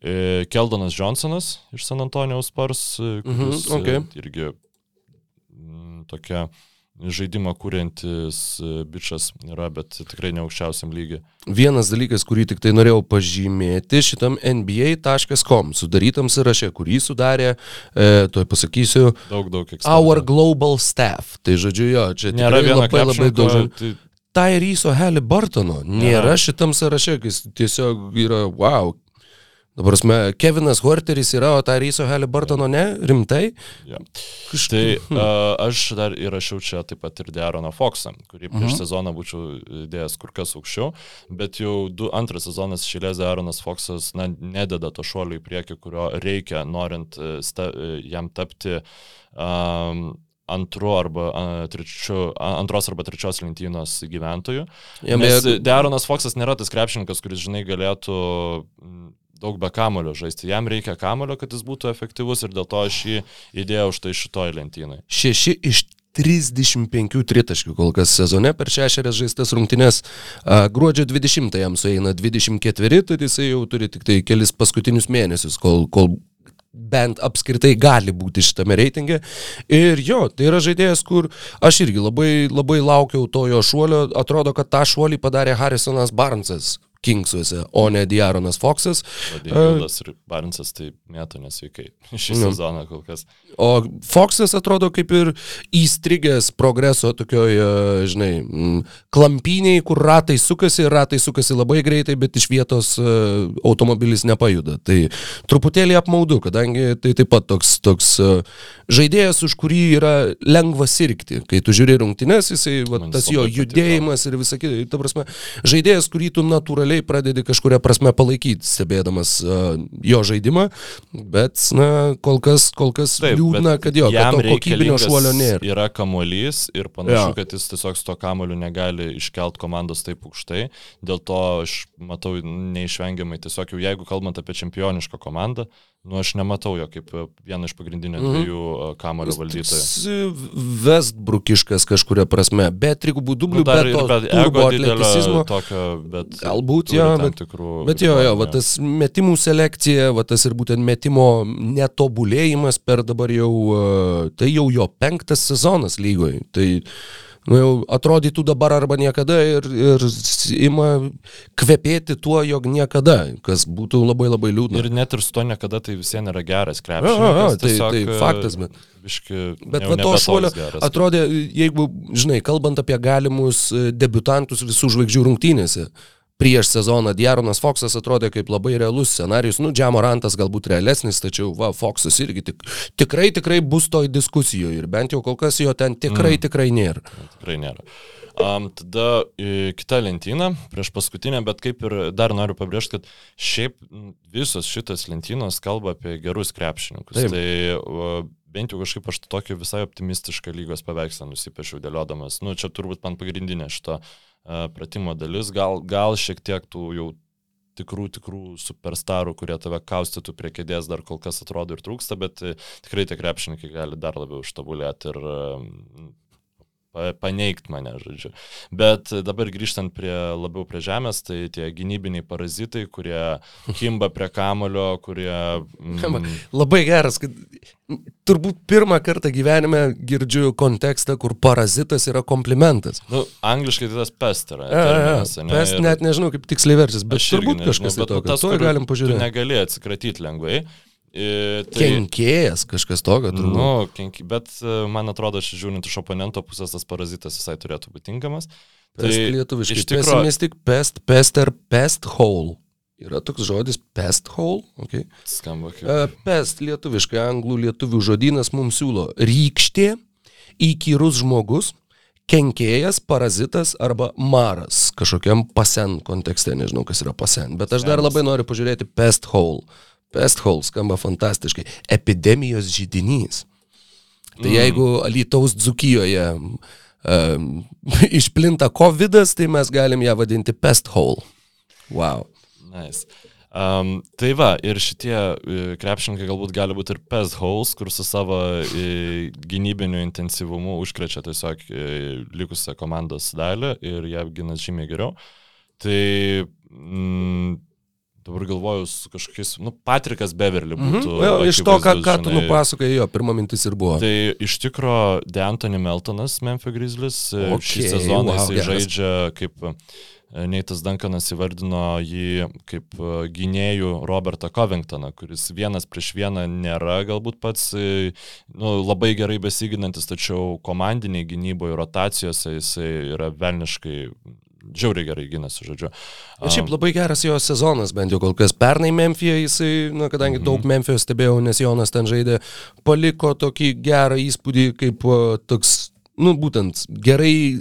E, Keldonas Johnsonas iš San Antonijaus Spars, e, kuris mhm, okay. irgi m, tokia žaidimą kūrintis e, bičias yra, bet tikrai ne aukščiausiam lygiui. Vienas dalykas, kurį tik tai norėjau pažymėti šitam NBA.com sudarytam sąraše, kurį sudarė, e, toj pasakysiu, daug, daug ekspertų. Our Global Staff. Tai žodžiu, jo, čia nėra labai labai daug. Tai... Tyryso Halliburtono nėra, nėra šitam sąraše, kai tiesiog yra, wow, Dabar, prasme, Kevinas Horteris yra, o tą Ryso Halliburtono ne, rimtai. Ja. Kažkaip. Tai uh, aš dar įrašiau čia taip pat ir Dearoną Foxą, kurį prieš uh mhm. -huh. sezoną būčiau įdėjęs kur kas aukščiau, bet jau du antras sezonas šilės Dearonas Foxas na, nededa to šuolio į priekį, kurio reikia, norint sta, jam tapti um, antru arba a, trečiu, antros arba trečios lentynos gyventojų. Ja, Nes Dearonas Foxas nėra tas krepšininkas, kuris, žinai, galėtų daug be kamulio žaisti. Jam reikia kamulio, kad jis būtų efektyvus ir dėl to aš jį įdėjau štai šitoj lentynai. Šeši iš 35 tritaškių kol kas sezone per šešerias žaistas rungtynes. Gruodžio 20 jam sueina 24, tai jisai jau turi tik tai kelis paskutinius mėnesius, kol, kol bent apskritai gali būti šitame reitinge. Ir jo, tai yra žaidėjas, kur aš irgi labai, labai laukiau to jo šuolio. Atrodo, kad tą šuolį padarė Harrisonas Barnsas Kingsuose, o ne Diaronas Foxas. Deividas ir Barnsas tai mėto nesveikai šį nu. sezoną kol kas. O Foxas atrodo kaip ir įstrigęs progreso tokioje, žinai, klampiniai, kur ratai sukasi, ratai sukasi labai greitai, bet iš vietos e, automobilis nepajuda. Tai truputėlį apmaudu, kadangi tai taip pat toks, toks e, žaidėjas, už kurį yra lengva sirgti. Kai tu žiūri rungtynes, jisai, va, tas jo judėjimas ir visą kitą, ta prasme, žaidėjas, kurį tu natūraliai natūraliai pradedi kažkuria prasme palaikyti, stebėdamas uh, jo žaidimą, bet, na, kol kas, kol kas Taip, liūdna, kad jo, kad to kokybinio šuolio nėra. Yra kamuolys ir panašu, ja. kad jis tiesiog su to kamuoliu negali iškelt komandos taip aukštai, dėl to aš matau neišvengiamai tiesiog jau jeigu kalbant apie čempionišką komandą, Nu, aš nematau jo kaip e, vieną iš pagrindinių mhm. dviejų mm. kamelio valdytojų. Vestbrukiškas kažkuria prasme, be trigubų dublių, nu, be to bet turbo atleticizmo. Tokio, bet Galbūt, jo, bet, tikrų, bet jo, jo, va, tas metimų selekcija, va, tas ir būtent metimo netobulėjimas per dabar jau, e, tai jau jo penktas sezonas lygoje. Tai, nu, jau atrodytų dabar arba niekada ir, ir ima kvepėti tuo, jog niekada, kas būtų labai labai liūdna. Ir net ir su to niekada tai visiems nėra geras krepšininkas. Tai, tai e, faktas, bet. Biški, bet va to šuolio atrodė, jeigu, žinai, kalbant apie galimus e, debutantus visų žvaigždžių rungtynėse, prieš sezoną Diaronas Foxas atrodė kaip labai realus scenarius. Nu, Džiamorantas galbūt realesnis, tačiau va, Foxas irgi tik, tikrai, tikrai bus toj diskusijoje ir bent jau kol kas jo ten tikrai, mm. tikrai nėra. Tikrai nėra. Um, tada e, kita lentyna, prieš paskutinę, bet kaip ir dar noriu pabrėžti, kad šiaip visos šitas lentynos kalba apie gerus krepšininkus. Taip. Tai uh, bent jau kažkaip aš tokį visai optimistišką lygos paveikslą nusipiešiau dėliodamas. Nu, čia turbūt man pagrindinė šito uh, pratimo dalis, gal, gal šiek tiek tų jau tikrų, tikrų superstarų, kurie tave kaustytų prie kėdės, dar kol kas atrodo ir trūksta, bet uh, tikrai tie krepšininkai gali dar labiau ištobulėti ir pa, paneigti mane, žodžiu. Bet dabar grįžtant prie labiau prie žemės, tai tie gynybiniai parazitai, kurie kimba prie kamulio, kurie... Mm, Labai geras, kad turbūt pirmą kartą gyvenime girdžiu kontekstą, kur parazitas yra komplimentas. Nu, angliškai tai tas pest yra. Terminas, ne? Pest net nežinau, kaip tiksliai versis, bet turbūt nežinau, kažkas bet, tai tokio. Tas, galim pažiūrėti. Negali atsikratyti lengvai. E, tai, Kenkėjas kažkas tokio, turbūt. Nu, kenki, bet e, man atrodo, aš žiūrint iš oponento pusės, tas parazitas visai turėtų būti tinkamas. Tai pest lietuviškai. Iš tikrųjų, pessimistic, pest, pester, pest hole. Yra toks žodis pest hole. Okay. Skamba kaip. Uh, pest lietuviškai, anglų lietuvių žodynas mums siūlo rykštė, įkyrus žmogus, kenkėjas, parazitas arba maras kažkokiam pasen kontekste, nežinau kas yra pasen, bet aš dar labai noriu pažiūrėti pest hole. Pesthole skamba fantastiškai. Epidemijos žydinys. Tai mm. jeigu Alytaus Dzukijoje um, išplinta COVID, tai mes galim ją vadinti pesthole. Wow. Nice. Um, tai va, ir šitie uh, krepšininkai galbūt gali būti ir pest holes, kur su savo uh, gynybiniu intensyvumu užkrečia tiesiog uh, likusią komandos dalį ir ją apginas žymiai geriau. Tai mm, Dabar galvoju su kažkokiais, nu, Patrikas Beverly mhm. būtų. Mm -hmm. Iš to, ką, ką tu nupasakai, jo, pirma mintis ir buvo. Tai iš tikro, De Anthony Meltonas, Memphis Grizzlies, e, okay, šį sezoną wow, jis žaidžia kaip e, Neitas Duncanas įvardino jį kaip e, gynėjų Robertą Covingtoną, kuris vienas prieš vieną nėra galbūt pats nu, labai gerai besiginantis, tačiau komandiniai gynyboje, rotacijose jisai yra velniškai žiauriai gerai gynasi, žodžiu. Ir šiaip labai geras jo sezonas, bent jau kol kas. Pernai Memphija jisai, na, kadangi mm -hmm. daug Memphijos stebėjau, nes Jonas ten žaidė, paliko tokį gerą įspūdį, kaip toks, nu, būtent gerai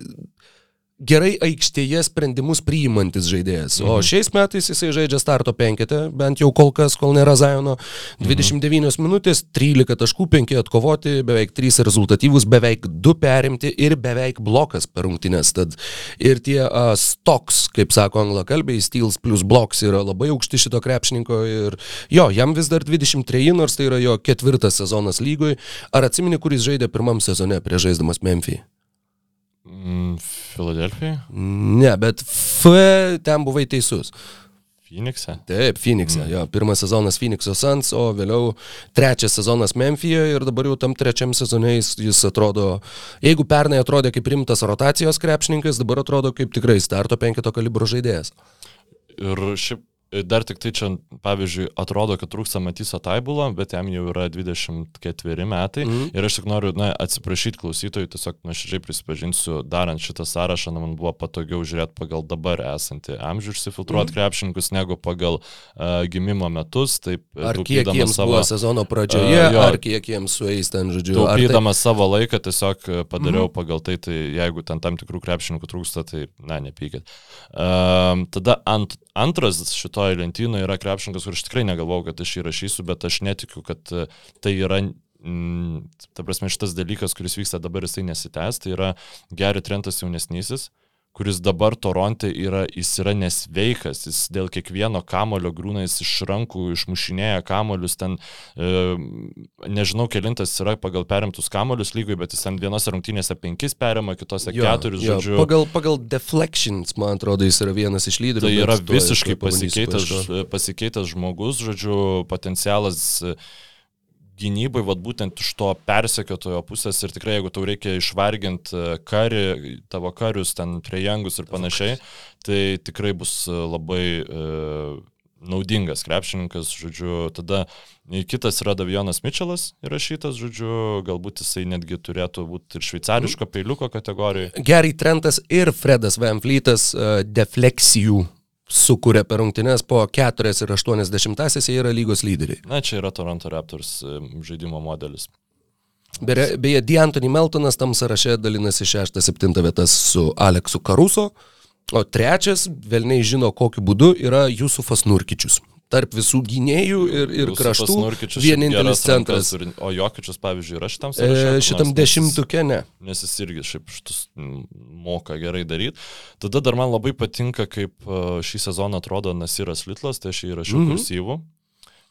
gerai aikštėje sprendimus priimantis žaidėjas. Mhm. O šiais metais jisai žaidžia starto penketę, bent jau kol kas, kol nėra Zajono. 29 mhm. minutės, 13 taškų, 5 atkovoti, beveik 3 rezultatyvus, beveik 2 perimti ir beveik blokas per rungtynės. Tad ir tie uh, stoks, kaip sako anglakalbiai, steals plus bloks yra labai aukšti šito krepšininko ir jo, jam vis dar 23, nors tai yra jo ketvirtas sezonas lygoj. Ar atsimeni, kuris žaidė pirmam sezone prieš žaisdamas Memphį? Mm, Filadelfijai? Ne, bet F ten buvai teisus. Phoenix'e? Taip, Phoenix'e. Mm. Jo, pirmas sezonas Phoenix'o Suns, o vėliau trečias sezonas Memphijoje ir dabar jau tam trečiam sezone jis, jis atrodo, jeigu pernai atrodė kaip rimtas rotacijos krepšininkas, dabar atrodo kaip tikrai starto penkito kalibro žaidėjas. Ir šiaip Dar tik tai čia, pavyzdžiui, atrodo, kad trūksta Matyso Taibulo, bet jam jau yra 24 metai. Mm. Ir aš tik noriu na, atsiprašyti klausytojų, tiesiog nuoširdžiai prisipažinsiu, darant šitą sąrašą, na, man buvo patogiau žiūrėti pagal dabar esantį amžių išsifiltruoti mm. krepšininkus negu pagal uh, gimimo metus. Taip, ar kiek jiems savo, buvo sezono pradžioje, uh, jo, ar kiek jiems sueis ten, žodžiu. Taupydamas tai... savo laiką, tiesiog padariau mm. pagal tai, tai jeigu ten tam tikrų krepšininkų trūksta, tai, na, nepykit. Uh, tada ant, antras šito šitoje lentynoje yra krepšininkas, kur aš tikrai negalvojau, kad aš jį rašysiu, bet aš netikiu, kad e, tai yra mm, ta prasme, šitas dalykas, kuris vyksta dabar, jisai nesitęs, tai yra Geri Trentas jaunesnysis, kuris dabar Toronte yra, jis yra nesveikas, jis dėl kiekvieno kamulio grūna, jis iš rankų išmušinėja kamuolius, ten e, nežinau, kilintas yra pagal perimtus kamuolius lygoj, bet jis ten vienose rungtynėse penkis perima, kitose jo, keturis, jo, žodžiu. Pagal, pagal deflections, man atrodo, jis yra vienas iš lyderių. Tai yra visiškai pasikeitęs, pasikeitęs žmogus, žodžiu, potencialas. E, gynybai, vad būtent iš to persekiotojo pusės ir tikrai jeigu tau reikia išvarginti e, karį, tavo karius, ten priejangus ir panašiai, tai tikrai bus e, labai e, naudingas krepšininkas, žodžiu, tada kitas yra Davionas Mitčelas įrašytas, žodžiu, galbūt jisai netgi turėtų būti ir šveicariško peiliuko kategorijoje. Gerai Trentas ir Fredas Van Fleetas uh, defleksijų sukūrė per rungtynes po 4,80 jie yra lygos lyderiai. Na, čia yra Toronto Raptors žaidimo modelis. Beje, beje D'Antoni Meltonas tam sąraše dalinasi 6-7 vietas su Aleksu Karuso, o trečias, vėlniai žino kokiu būdu, yra Jusufas Nurkičius tarp visų gynėjų ir, ir kraštų. Vienintelis centras. Turi, o Jokičius, pavyzdžiui, yra šitam sąraše? E, šitam dešimtukė ne. Nes jis irgi šiaip šitus moka gerai daryti. Tada dar man labai patinka, kaip šį sezoną atrodo Nasiras Litlas, tai aš jį įrašiau mm -hmm. kursyvų.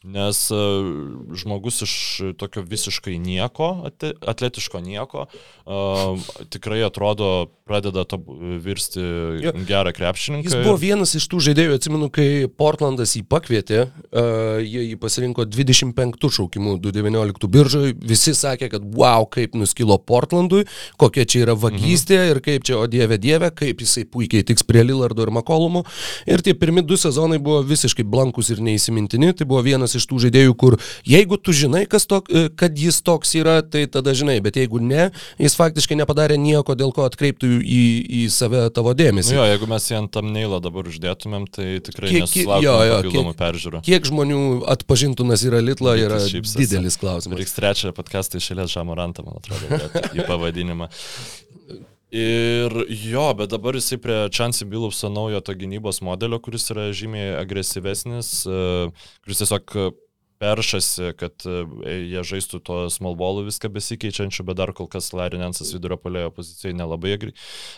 Nes uh, žmogus iš tokio visiškai nieko, atletiško nieko, uh, tikrai atrodo pradeda to virsti jo. gerą krepšininką. Jis buvo vienas iš tų žaidėjų, atsimenu, kai Portlandas jį pakvietė, uh, jie jį pasirinko 25 šaukimų 2019 biržoje, visi sakė, kad wow, kaip nuskilo Portlandui, kokia čia yra vagystė mhm. ir kaip čia, o dieve dieve, kaip jisai puikiai tiks prie Lillardo ir Makolumo. Ir tie pirmi du sezonai buvo visiškai blankus ir neįsimintini, tai buvo vienas iš tų žaidėjų, kur jeigu tu žinai, tok, kad jis toks yra, tai tada žinai, bet jeigu ne, jis faktiškai nepadarė nieko, dėl ko atkreiptų į, į save tavo dėmesį. Jo, jeigu mes jį ant tam neilą dabar uždėtumėm, tai tikrai kiek, papildomų peržiūrų. Kiek žmonių atpažintų Nasirą Litlą yra šypsasi. didelis klausimas. Reiks trečią podcastą išėlės Žamorantą, man atrodo, į pavadinimą. Ir jo, bet dabar jisai prie Chansey Billupso naujo to gynybos modelio, kuris yra žymiai agresyvesnis, e, kuris tiesiog peršasi, kad e, jie žaistų to small ballų viską besikeičiančių, bet dar kol kas Larinensas vidurio polėjo pozicijoje nelabai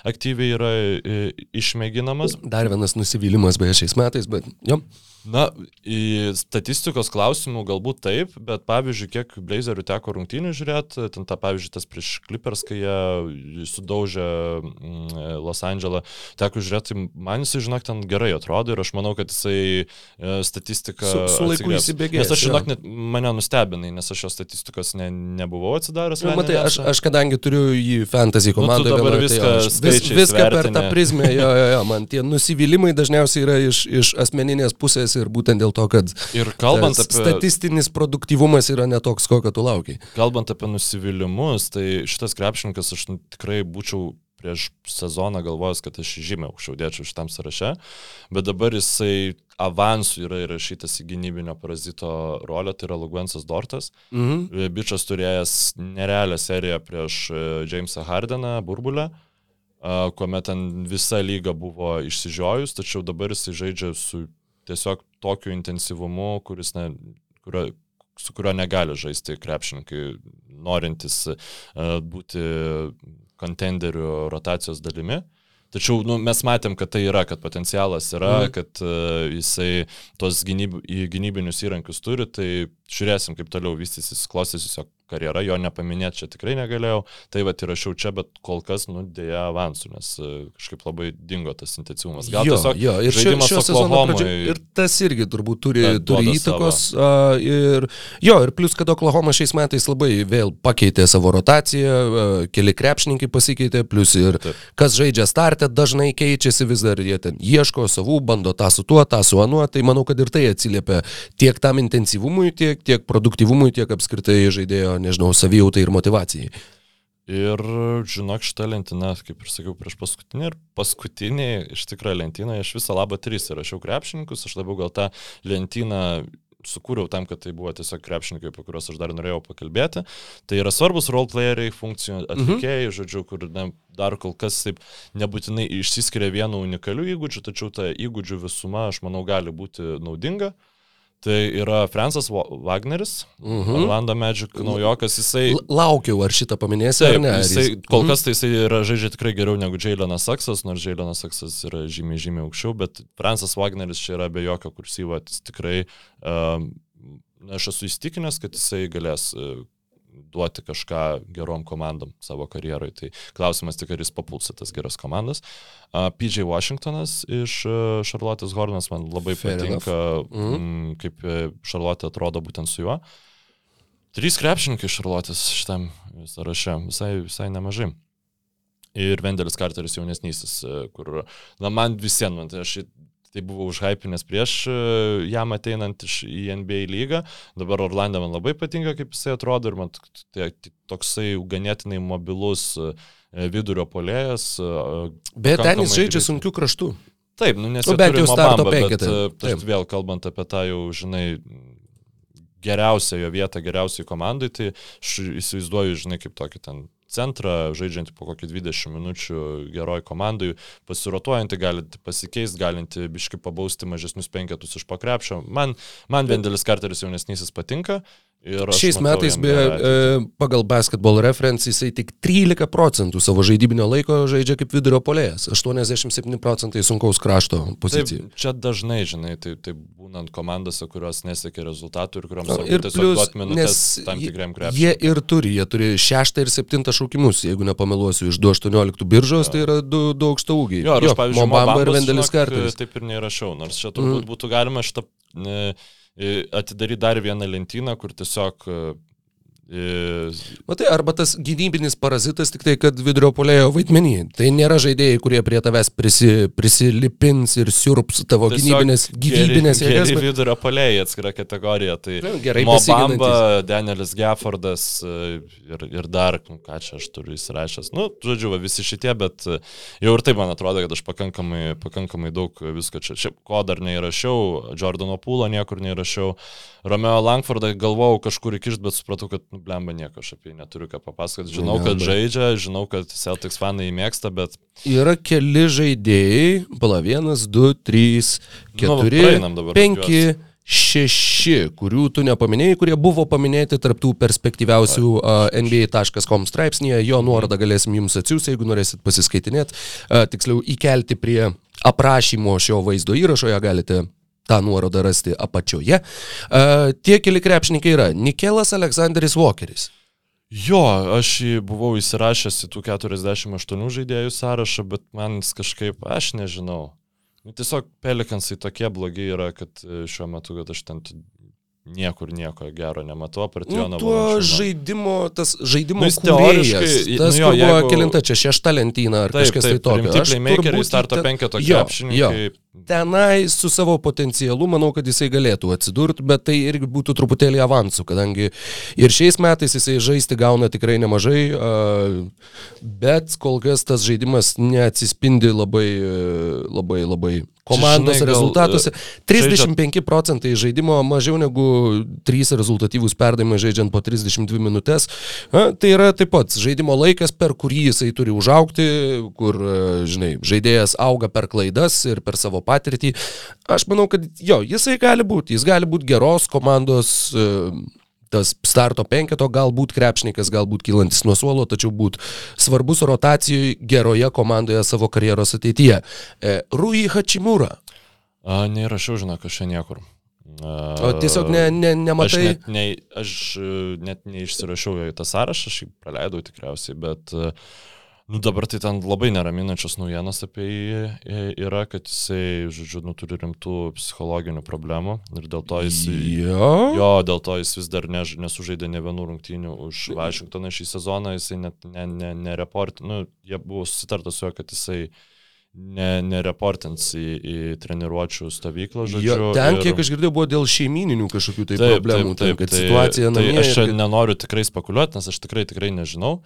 aktyviai yra e, išmėginamas. Dar vienas nusivylimas beje šiais metais, bet jo. Na, į statistikos klausimų galbūt taip, bet pavyzdžiui, kiek Blazerių teko rungtynių žiūrėti, ten ta pavyzdžiui, tas prieš Clippers, kai jie sudaužė mm, Los Andželą, teko žiūrėti, tai man jisai, žinok, ten gerai atrodo ir aš manau, kad jisai e, statistiką... Su, su laiku įsibėgės. Nes aš, žinok, net mane nustebinai, nes aš jo statistikos ne, nebuvau atsidaręs. Na, matai, aš, aš kadangi turiu jį fantasy komandą, nu, dabar viską, tai vis, viską per tą prizmę, jo, jo, jo, man tie nusivylimai dažniausiai yra iš, iš asmeninės pusės ir būtent dėl to, kad ir kalbant apie... statistinis produktyvumas yra netoks, kokio tu laukiai. Kalbant apie nusivylimus, tai šitas krepšininkas aš tikrai būčiau prieš sezoną galvojęs, kad aš žymiai aukščiau dėčiau šitam sąraše, bet dabar jisai avansų yra įrašytas į gynybinio parazito rolę, tai yra Lugvensas Dortas. Mhm. Bičias turėjęs nerealią seriją prieš e, Jamesą Hardeną, burbulę kuomet ten visa lyga buvo išsižiojus, tačiau dabar jisai žaidžia su tiesiog tokiu intensyvumu, kuris, ne, kurio, su kurio negali žaisti krepšininkai, norintys uh, būti kontenderių rotacijos dalimi. Tačiau nu, mes matėm, kad tai yra, kad potencialas yra, mhm. kad uh, jisai tos gynyb, gynybinius įrankius turi, tai žiūrėsim, kaip toliau vystysis, klostysis jo karjera, jo nepaminėti čia tikrai negalėjau, tai va įrašiau čia, bet kol kas, nu, dėja avansų, nes e, kažkaip labai dingo tas intensyvumas. Gal jo, tiesiog jo, ir žaidimas šio, šio sezono pradžio, ir tas irgi turbūt turi, turi įtakos. Uh, ir, jo, ir plus, kad Oklahoma šiais metais labai vėl pakeitė savo rotaciją, uh, keli krepšininkai pasikeitė, plus ir Taip. kas žaidžia startę dažnai keičiasi, vis dar jie ten ieško savų, bando tą su tuo, tą su anuo, tai manau, kad ir tai atsiliepia tiek tam intensyvumui, tiek, tiek produktyvumui, tiek apskritai žaidėjo nežinau, savijautai ir motivacijai. Ir, žinok, šitą lentyną, kaip ir sakiau, prieš paskutinį ir paskutinį, iš tikrųjų lentyną, aš visą labą trys įrašiau krepšininkus, aš labiau gal tą lentyną sukūriau tam, kad tai buvo tiesiog krepšininkai, apie kuriuos aš dar norėjau pakalbėti. Tai yra svarbus roleplayeriai, funkcijų atlikėjai, mhm. žodžiu, kur ne, dar kol kas taip nebūtinai išsiskiria vienu unikaliu įgūdžiu, tačiau ta įgūdžių visuma, aš manau, gali būti naudinga. Tai yra Fransas Wagneris, uh mhm. -huh. Orlando Magic naujokas, jisai... Laukiau, ar šitą paminėsi, taip, ar ne? Jisai, jis... kol mhm. kas tai jisai yra žaidžia tikrai geriau negu Jailenas Saksas, nors Jailenas Saksas yra žymiai, žymiai aukščiau, bet Fransas Wagneris čia yra be jokio kursyvo, jis tikrai, um, aš esu įstikinęs, kad jisai galės uh, duoti kažką gerom komandom savo karjerai. Tai klausimas tik, ar jis papulsa tas geras komandas. Uh, PJ Washingtonas iš Charlotte's uh, Hornas man labai Fair patinka, mm -hmm. kaip Charlotte atrodo būtent su juo. Trys krepšininkai Charlotte's šitam sąraše, visai, visai nemažai. Ir Vendelis Carteris jaunesnysis, e, kur, na, man visiems, man, tai aš tai buvau užhypinęs prieš e, jam ateinant iš į NBA lygą. Dabar Orlando man labai patinka, kaip jisai atrodo ir man tai, toksai ganėtinai mobilus e, vidurio polėjas. E, bet ten jis žaidžia sunkių kraštų. Taip, nu, nes nu, bent jau starto penketą. Bet vėl kalbant apie tą jau, žinai, geriausią jo vietą, geriausiai komandai, tai aš įsivaizduoju, žinai, kaip tokį ten centrą, žaidžiantį po kokį 20 minučių geroj komandai, pasirotuojantį, galinti pasikeisti, galinti biški pabausti mažesnius penketus iš pakrepšio. Man, man Vendelis Karteris jaunesnysis patinka aš Šiais matau metais be, e, pagal basketball reference jisai tik 13 procentų savo žaidybinio laiko žaidžia kaip vidurio polėjas, 87 procentai sunkaus krašto pozicijų. Taip, čia dažnai, žinai, tai, tai būnant komandose, kurios nesiekia rezultatų ir kuriuoms svarbu Ir tiesiog duoti minutės tam jie- tikriam jie krepšiui. ir turi, jie turi šeštą ir septintą šaukimus, jeigu nepameluosiu, iš 218 biržos, tai yra du, du aukšto ūgiai. Jo, ir aš, pavyzdžiui, Mobamba ir Vendelis Karteris. Taip ir neįrašiau, nors čia turbūt mm. būtų galima šitą e, e, atidaryti dar vieną lentyną, kur tiesiog e, Matai, arba tas gynybinis parazitas tik tai, kad vidurio polėjo vaidmenį. Tai nėra žaidėjai, kurie prie tavęs prisi, prisilipins ir siurps tavo tiesiog gynybinės, gyvybinės jėgas. bet- vidurio palėjai atskira kategorija. Tai Nu, gerai Mobamba, Danielis Geffordas e, ir, ir dar, nu, ką čia aš turiu įsirašęs. Nu, žodžiu, va, visi šitie, bet e, jau ir taip man atrodo, kad aš pakankamai, pakankamai daug visko čia. Šiaip ko dar neįrašiau, Jordano Pūlo niekur neįrašiau. Romeo Langfordą galvojau kažkur įkišti, bet supratau, kad, nu, blemba nieko, aš apie jį neturiu ką papasakoti. Žinau, kad žaidžia, žinau, kad Celtics fanai mėgsta, bet Yra keli žaidėjai, pala vienas, du, trys, keturi, Nu, praeinam dabar penki, šeši, kurių tu nepaminėjai, kurie buvo paminėti tarptų perspektyviausių uh, NBA.com straipsnėje. Jo nuorodą galėsim jums atsiųsti, jeigu norėsit pasiskaitinėti. Uh, tiksliau, įkelti prie aprašymo šio vaizdo įrašo, ją galite tą nuorodą rasti apačioje. Uh, tie keli krepšininkai yra Nikelas Aleksandris Walkeris. Jo, aš jį buvau įsirašęs į tų 48 žaidėjų sąrašą, bet man kažkaip, aš nežinau. Nu, tiesiog pelikansai tokie blogi yra, kad e, šiuo metu, kad aš ten niekur nieko gero nematau, apart Nu, žaidimo, tas žaidimo Nu, teoriškai- tas nu jo, nu, buvo jeigu- kilinta čia šešta lentyna ar Taip, kažkas taip, tai tokio. Aš playmakeriai, starto penketo krepšininkai. Tenai su savo potencialu manau, kad jisai galėtų atsidurti, bet tai irgi būtų truputėlį avansų, kadangi ir šiais metais jisai žaisti gauna tikrai nemažai, bet kol kas tas žaidimas neatsispindi labai, labai, labai komandos žinai, gal, rezultatuose. e, 35 procentai žaidimo mažiau negu 3 rezultatyvūs perdavimai žaidžiant po 32 minutės. Na, tai yra taip pat žaidimo laikas, per kurį jisai turi užaukti, kur, e, žinai, žaidėjas auga per klaidas ir per savo patirtį. Aš manau, kad jo, jisai gali būti, jis gali būti geros komandos e, tas starto penketo, galbūt krepšininkas, galbūt kylantis nuo suolo, tačiau būt svarbus rotacijoje geroje komandoje savo karjeros ateityje. E, Rui Hachimura. A, neįrašiau, žinok, aš čia niekur. A, O tiesiog ne, ne, Aš, nematai. net, ne, aš net neišsirašiau į tą sąrašą, aš jį praleidau tikriausiai, bet e, nu, dabar tai ten labai neraminančios naujienos apie jį yra, kad jisai, žodžiu, nu, turi rimtų psichologinių problemų ir dėl to jis... Jo. Jo, dėl to jis vis dar ne, nesužaidė ne vienų rungtynių už Vašingtoną šį sezoną, jisai net nereportino, ne, ne report- nu, jie buvo susitarta su juo, kad jisai ne- nereportins į, į treniruočio stovyklą, žodžiu. Jo, ten, ir- kiek aš girdėjau, buvo dėl šeimininių kažkokių tai Taip, problemų, taip, taip, ten, kad tai- situacija tai namie. Aš čia irgi- nenoriu tikrai spekuliuoti, nes aš tikrai tikrai nežinau.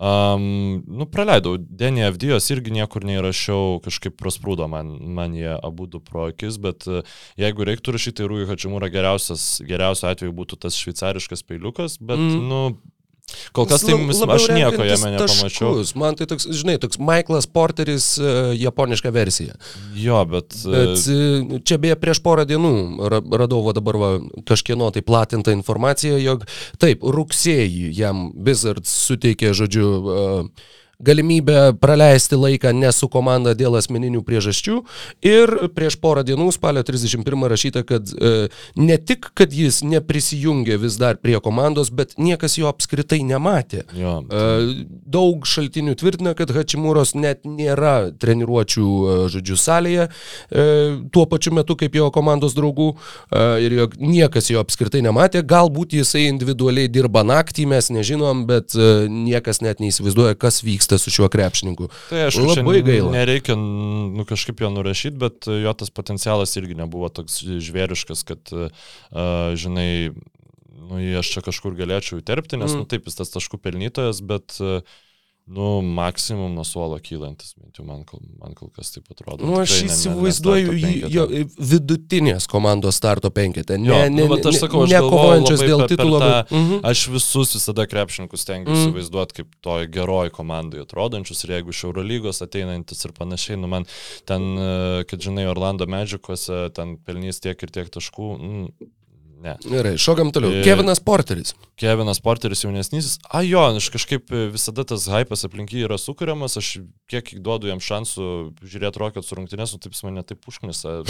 Um, nu, praleidau, Denny FDS irgi niekur neįrašiau, kažkaip prasprūdo man, man jie abu du pro akis, bet e, jeigu reiktų rašyti, tai Rūjų Hačimūra geriausias, geriausiu atveju būtų tas šveicariškas peiliukas, bet, mm. nu, kol kas tai labiau aš nieko jame nepamačiau. taškus. Man tai toks, žinai, toks Michaelas Porteris uh, japoniška versija. Jo, bet... e, Bet e, čia beje prieš porą dienų ra- radau va dabar va, kažkieno tai platintą informaciją, jog taip, rugsėjį jam Wizards suteikė, žodžiu, e, galimybę praleisti laiką ne su komanda dėl asmeninių priežasčių ir prieš porą dienų, spalio 31 rašyta, kad e, ne tik, kad jis neprisijungė vis dar prie komandos, bet niekas jo apskritai nematė. Jo, E, Daug šaltinių tvirtina, kad Hačimūros net nėra treniruočių, e, žodžiu, salėje e, tuo pačiu metu kaip jo komandos draugų e, ir jog niekas jo apskritai nematė. Galbūt jisai individualiai dirba naktį, mes nežinom, bet e, niekas net neįsivaizduoja, kas vyksta su šiuo krepšininku. Tai čia Labai gaila. Nereikia nu, kažkaip jo nurašyti, bet e, jo tas potencialas irgi nebuvo toks žvėriškas, kad, uh, žinai, nu, aš čia kažkur galėčiau įterpti, nes, mm. nu, taip, jis tas taškų pelnytojas, bet, uh, nu, maksimum nuo suolo kylantis, bent jau man, man kol kas taip atrodo. Nu, aš Tikrai ne- ne- įsivaizduoju jo vidutinės komandos starto penketę. Ne, Jo, ne, nu, vat aš sakau, aš nekovojančios dėl per- per titulo. tą- bet- Mhm. Aš visus visada krepšininkus tengiu mm. įsivaizduoti kaip toj geroj komandai atrodančius ir jeigu iš Eurolygos ateinantis ir panašiai, nu man ten, e, kad žinai, Orlando Magicose ten pelnys tiek ir tiek taškų, mm, Ne. Gerai, šokam toliau. E- Kevinas Porteris. Kevinas Porteris jaunesnysis. A jo, aš kažkaip visada tas hypas aplink jį yra sukūriamas, aš kiek duodu jam šansų žiūrėti Rockets rungtynės, nu taip jis mane taip užknisa.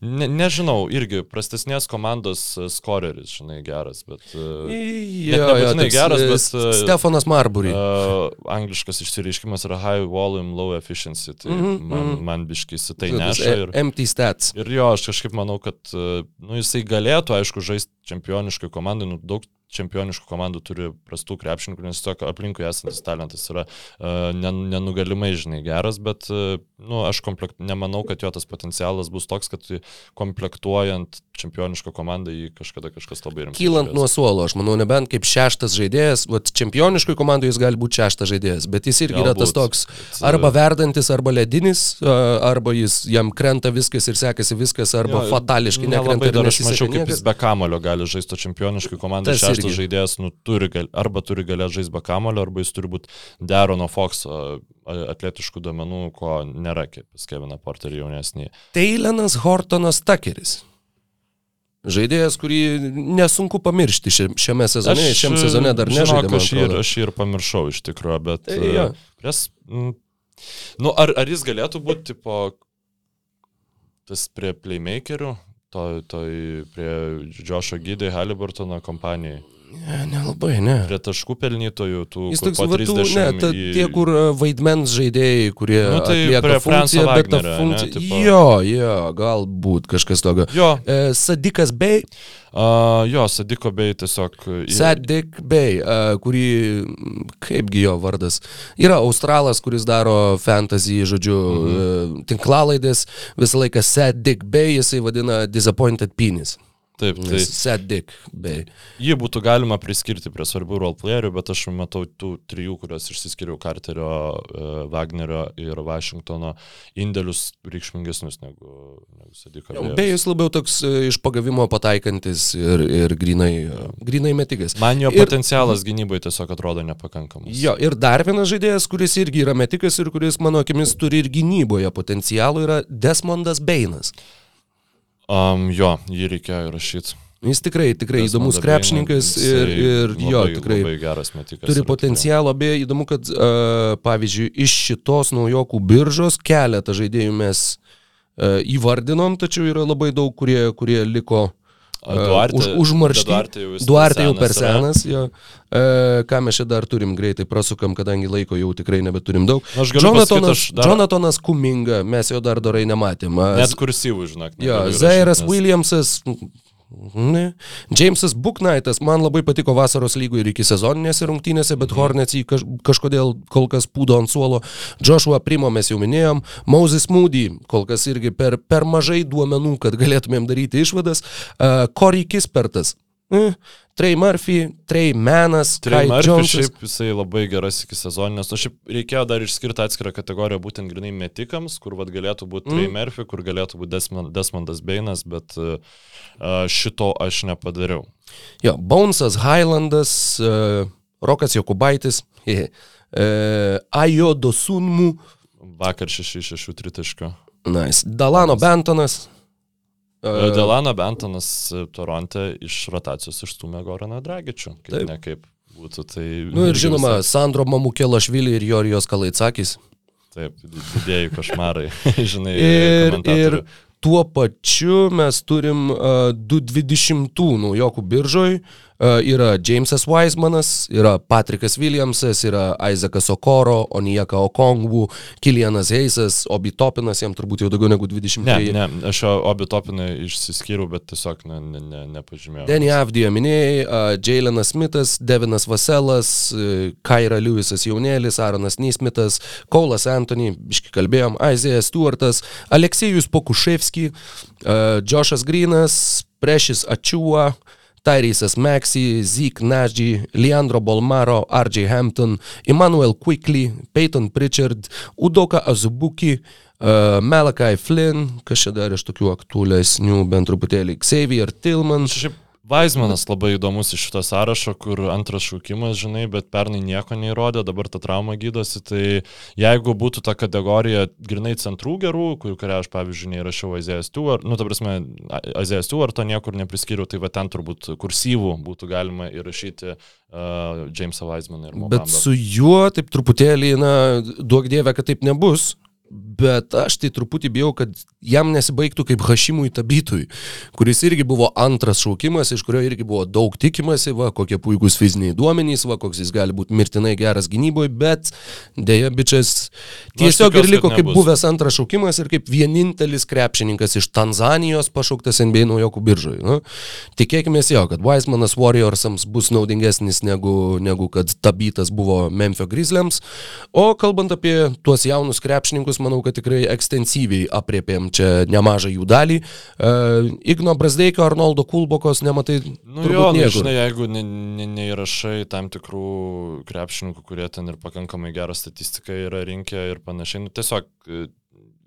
Ne, nežinau, irgi prastesnės komandos e, skoreris, žinai, geras, bet... Uh, Jo, nebūtinai geras, bet, e, Stefanas Marbury. uh, angliškas išsireiškimas yra high volume, low efficiency, tai mm -hmm, man, mhm. man biškis tai Tas neša. Ir, Empty stats. Ir jo, aš kažkaip manau, kad e, nu, jisai galėtų, aišku, žaisti čempioniškai komandai, nu, daug čempioniškų komandų turi prastų krepšininkų, nes tiesiog aplinkui esantis talentas yra uh, nenugalimai, žinai, geras, bet uh, nu, aš komplekt, nemanau, kad jo tas potencialas bus toks, kad komplektuojant čempionišką komandą jį kažkada kažkas labai rimtai. Kylant nuo suolo, aš manau, nebent kaip šeštas žaidėjas, vat čempioniškoj komandai jis gali būti šeštas žaidėjas, bet jis irgi yra tas Galbūt, toks bet, arba verdantis, arba ledinis, arba jis jam krenta viskas ir sekasi viskas, arba Jo, fatališkai nekrenta. Dar aš mačiau, kaip jis be kamulio gali žaisti čempioniškai komandai. Tas Šeštas irgi. žaidėjas nu, turi gal, arba turi galėti žaisti be kamulio, arba jis turi būti Derono Foxo atletiškų duomenų, ko nėra kaip pas Keviną Porterį jaunesnį. Teilenas Hortonas Takeris. Žaidėjas, kurį nesunku pamiršti šia- šiame sezone, aš, šiam sezone dar man Aš, ir- aš jį ir pamiršau iš tikrųjų, bet... Tai jo. e, Pries, mm, nu, ar, ar jis galėtų būti, tipo, tas prie playmakerių, to, to prie Džošo Gydai Halliburtono kompanijai, Ne, nelabai, ne. prie taškų pelnytojų, tų Jis toks, va, tų, ne, 30 ta, į- tie, kur e, vaidmens žaidėjai, kurie Nu, tai prie funkciją, Franco bet ta funkcija... ne, tipo- Jo, jo, galbūt kažkas tokio. Jo, E, Sadikas Bay, uh, jo, Sadiko bei tiesiog... į- Sadik Bay, e, kurį, kaipgi jo vardas, yra australas, kuris daro fantasy, žodžiu, mhm. e, tinklalaidės, visą laiką Sadik Bay, jisai vadina Disappointed Penis. Taip, tai Sadik Bay. jį būtų galima priskirti prie svarbių roleplayerių, bet aš matau tų trijų, kuriuos išsiskiriau Carterio, uh, Wagnerio ir Washingtono indėlius reikšmingesnius negu, negu Sadiko. Bėjaus. Bėjus labiau toks e, iš pagavimo pataikantis ir, ir grinai, e, grinai metikas. Man jo Ir- potencialas gynyboje tiesiog atrodo nepakankamas. Jo, ir dar vienas žaidėjas, kuris irgi yra metikas ir kuris, mano akimis, turi ir gynyboje potencialų, yra Desmondas Beinas. Um, jo, jį reikėjo įrašyti. Jis tikrai, tikrai įdomus krepšininkas ir, ir jo, tikrai Labai geras metikas. turi yra potencialo, beje, įdomu, kad, uh, pavyzdžiui, iš šitos naujokų biržos keletą žaidėjų mes uh, įvardinom, tačiau yra labai daug, kurie, kurie liko A, Duarte- už, užmaršti. Duarte jau Duarte jau per senas. Jo. E, ką mes čia dar turim greitai prasukam, kadangi laiko jau tikrai nebeturim daug. Aš galiu Jonathanas, dar- Jonathanas Kuminga, mes jo dar dorai nematėm. Net kursyvų, žinok. Jo, Zairas Williamsas. Ne. Jamesas Booknightas, man labai patiko vasaros lygoje ir iki sezoninėse rungtynėse, bet Hornets jį kaž, kažkodėl kol kas pūdo ant suolo. Joshua Primo mes jau minėjom, Moses Moody, kol kas irgi per, per mažai duomenų, kad galėtumėm daryti išvadas. Uh, Corey Kispertas. Eh, Trey Murphy, Trey Manas, Trey Kai Murphy Jonesas. šiaip jisai labai geras iki sezoninės. O šiaip reikėjo dar išskirti atskirą kategoriją būtent grinai metikams, kur vad galėtų būti mm. Trey Murphy, kur galėtų būti Desmond, Desmondas Beinas, bet uh, šito aš nepadariau. Jo, Bonesas, Highlandas, uh, Rokas Jokubaitis, uh, Ajo Dosunmu, Vakar 6-6 tritaškio. nice. Dalano Bentonas. Delano Bentonas e, Toronte iš rotacijos išstumė Goraną Dragičių. Kaip Taip. ne kaip būtų tai. Nu ir žinoma, Sandro Mamukėlašvili ir Jorijos Kalaitsakis. Taip, didėjai košmarai. Žinai, Ir, ir tuo pačiu mes turim uh, 220 naujokų biržoj. Uh, yra Jamesas Weismanas, yra Patrikas Williamsas, yra Isaakas Okoro, Onijaka Okongwu, Kilianas Heisas, Obi Topinas, jam turbūt jau daugiau negu 20 Ne, ne, aš obi topinai išsiskyriau, bet tiesiog ne, ne, ne, nepažymėjau. Denny Avdija minėjai, uh, Jailenas Smithas, Devinas Vaselas, uh, Kaira Lewisas jaunėlis, Aaronas Neismitas, Kaulas Anthony, biški kalbėjom, Isaiah Stewartas, Aleksejus Pokuševski, uh, Joshas Grinas, Prešis Ačiua, Tyrysas Maxi, Zeke Nagy, Leandro Bolmaro, RJ Hampton, Emmanuel Quickly, Peyton Pritchard, Udoka Azubuki, uh, Malakai Flynn, kas čia dar iš tokių aktualesnių bent truputėlį, Xavier Tillman. Šiaip Vaismanas labai įdomus iš šito sąrašo, kur antras šaukimas, žinai, bet pernai nieko neįrodė, dabar ta trauma gydosi, tai jeigu būtų ta kategorija grinai centrų gerų, kurią aš, pavyzdžiui, neįrašiau Azijas Stewart, nu, ta prasme, Azijas Stewart to niekur nepriskyriau, tai va ten turbūt kursyvų būtų galima įrašyti uh, Jamesą Vaismaną ir Mobamba. Bet su juo taip truputėlį, na, duok dievę, kad taip nebus. Bet aš tai truputį bijau, kad jam nesibaigtų kaip Hašimui Tabytui, kuris irgi buvo antras šaukimas, iš kurio irgi buvo daug tikimasi, va, kokie puikūs fiziniai duomenys, va, koks jis gali būti mirtinai geras gynyboje, bet dėja, bičias tiesiog ir liko kaip buvęs antras šaukimas ir kaip vienintelis krepšininkas iš Tanzanijos pašauktas NBA naujokų biržoje. Nu, tikėkime jo, kad Weismanas Warriorsams bus naudingesnis negu, negu kad Tabytas buvo Memphis Grizzliams, o kalbant apie tuos jaunus krepšininkus, manau, kad tikrai ekstensyviai apriepėm čia nemažą jų dalį. Uh, Igno Brasdeikio, Arnoldo Kulbokos nematai. Nu jo, nu, žinai, jeigu neįrašai ne, ne tam tikrų krepšininkų, kurie ten ir pakankamai gerą statistiką yra rinkę ir panašiai, nu, tiesiog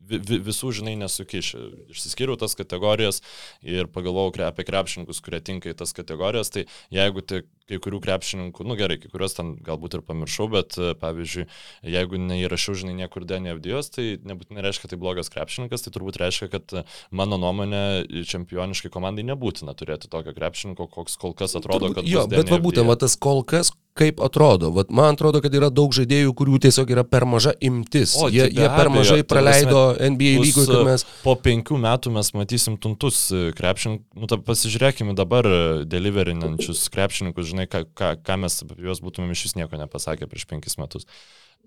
visų, žinai, nesukiši. Išsiskyriau tas kategorijas ir pagalvojau apie krepšininkus, kurie tinka į tas kategorijas, tai jeigu tai kai kurių krepšininkų, nu gerai, kai kuriuos ten galbūt ir pamiršau, bet pavyzdžiui, jeigu neįrašiau, žinai, niekur Denį Avdijos, tai nebūtinai reiškia, tai blogas krepšininkas, tai turbūt reiškia, kad mano nuomonė čempioniškai komandai nebūtina turėti tokio krepšininko, koks kol kas atrodo, kad... Jo, bet va būtent, va tas kol kas, kaip atrodo. Vat man atrodo, kad yra daug žaidėjų, kurių tiesiog yra per maža imtis. O, jie, jie per mažai abejo, praleido NBA lygoje, kad mes... Po penkių metų mes matysim tuntus krepšininkus. Nu, pasižiūrėkime dabar deliverinančius krepšininkus, žinai, ką, ką, ką mes apie juos būtumėm iš vis nieko nepasakę prieš penkis metus.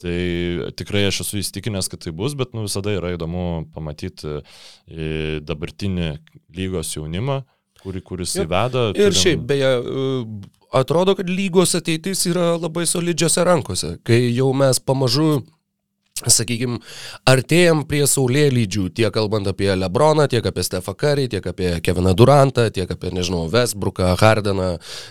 Tai tikrai aš esu įstikinęs, kad tai bus, bet nu, visada yra įdomu pamatyti e, dabartinį lygos jaunimą, kurį, kuris įveda. Ir turim... šiaip, beje, e, atrodo, kad lygos ateitis yra labai solidžiose rankose, kai jau mes pamažu sakykime, artėjom prie saulėlydžių, tiek kalbant apie Lebroną, tiek apie Stefą Curry, tiek apie Keviną Durantą, tiek apie, nežinau, Westbrooką, Hardeną.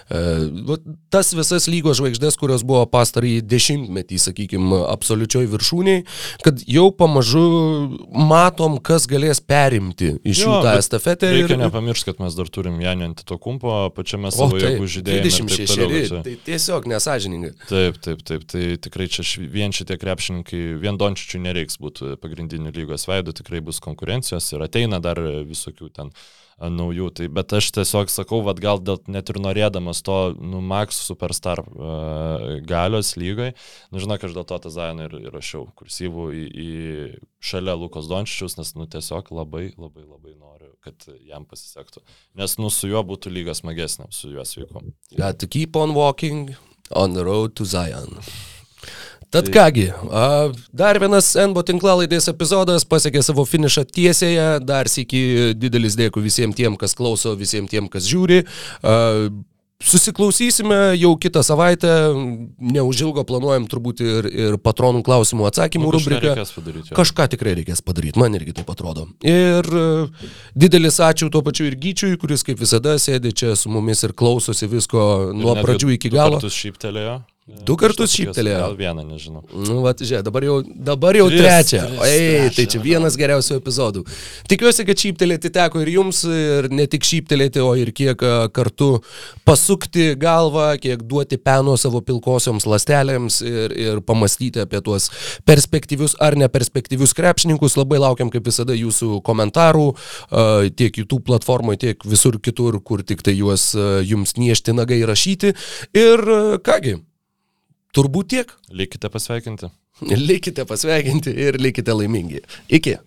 E, tas visas lygos žvaigždės, kurios buvo pastarąjį dešimtmetį, sakykime, absoliučioj viršūniai, kad jau pamažu matom, kas galės perimti iš jų tą estafetę. Reikia ir... nepamiršti, kad mes dar turim Janį ant to kumpo, pačiame savo jėgų žydėjime. 26, tai tiesiog nesažiningai. Taip, taip, taip, tai tikrai čia vien šitie krepšininkai, vien vien Dončičiui nereiks būti pagrindiniu lygos veidu, tikrai bus konkurencijos ir ateina dar visokių ten naujų. Tai, bet aš tiesiog sakau, vad gal dėl, net ir norėdamas to, nu, Max Superstar uh, galios lygai, nu, žinok, aš dėl to tą Zainą ir, ir rašiau kursyvų į, į šalia Lukos Dončičius, nes, nu, tiesiog labai, labai, labai noriu, kad jam pasisektų. Nes, nu, su juo būtų lygas smagesnė, su juo sveiku. Got to keep on walking on the road to Zion. Tad kągi, dar vienas NBO tinklalaidės epizodas pasiekė savo finišą tiesėje, dar sėki didelis dėkui visiems tiem, kas klauso, visiems tiem, kas žiūri. Susiklausysime jau kitą savaitę, neužilgo planuojam turbūt ir, ir patronų klausimų atsakymų nu, rubriką. Kažką tikrai reikės padaryti, man irgi taip atrodo. Ir didelis ačiū tuo pačiu ir Gyčiui, kuris kaip visada sėdi čia su mumis ir klausosi visko ir nuo pradžių iki galo. Šyptelėjo. Du kartus šyptelėjo. Gal vieną, nežinau. Nu, va, žiūrėk, dabar jau, dabar jau tris, trečią. Ei, tai čia vienas geriausių epizodų. Tikiuosi, kad šyptelėti teko ir jums, ir ne tik šyptelėti, o ir kiek kartu pasukti galvą, kiek duoti peno savo pilkosioms lastelėms ir, ir pamastyti apie tuos perspektyvius ar neperspektyvius krepšininkus. Labai laukiam, kaip visada, jūsų komentarų tiek YouTube platformoje, tiek visur kitur, kur tik tai juos jums niešti nagai rašyti. Ir kągi. Turbūt tiek. Likite pasveikinti. Likite pasveikinti ir likite laimingi. Iki.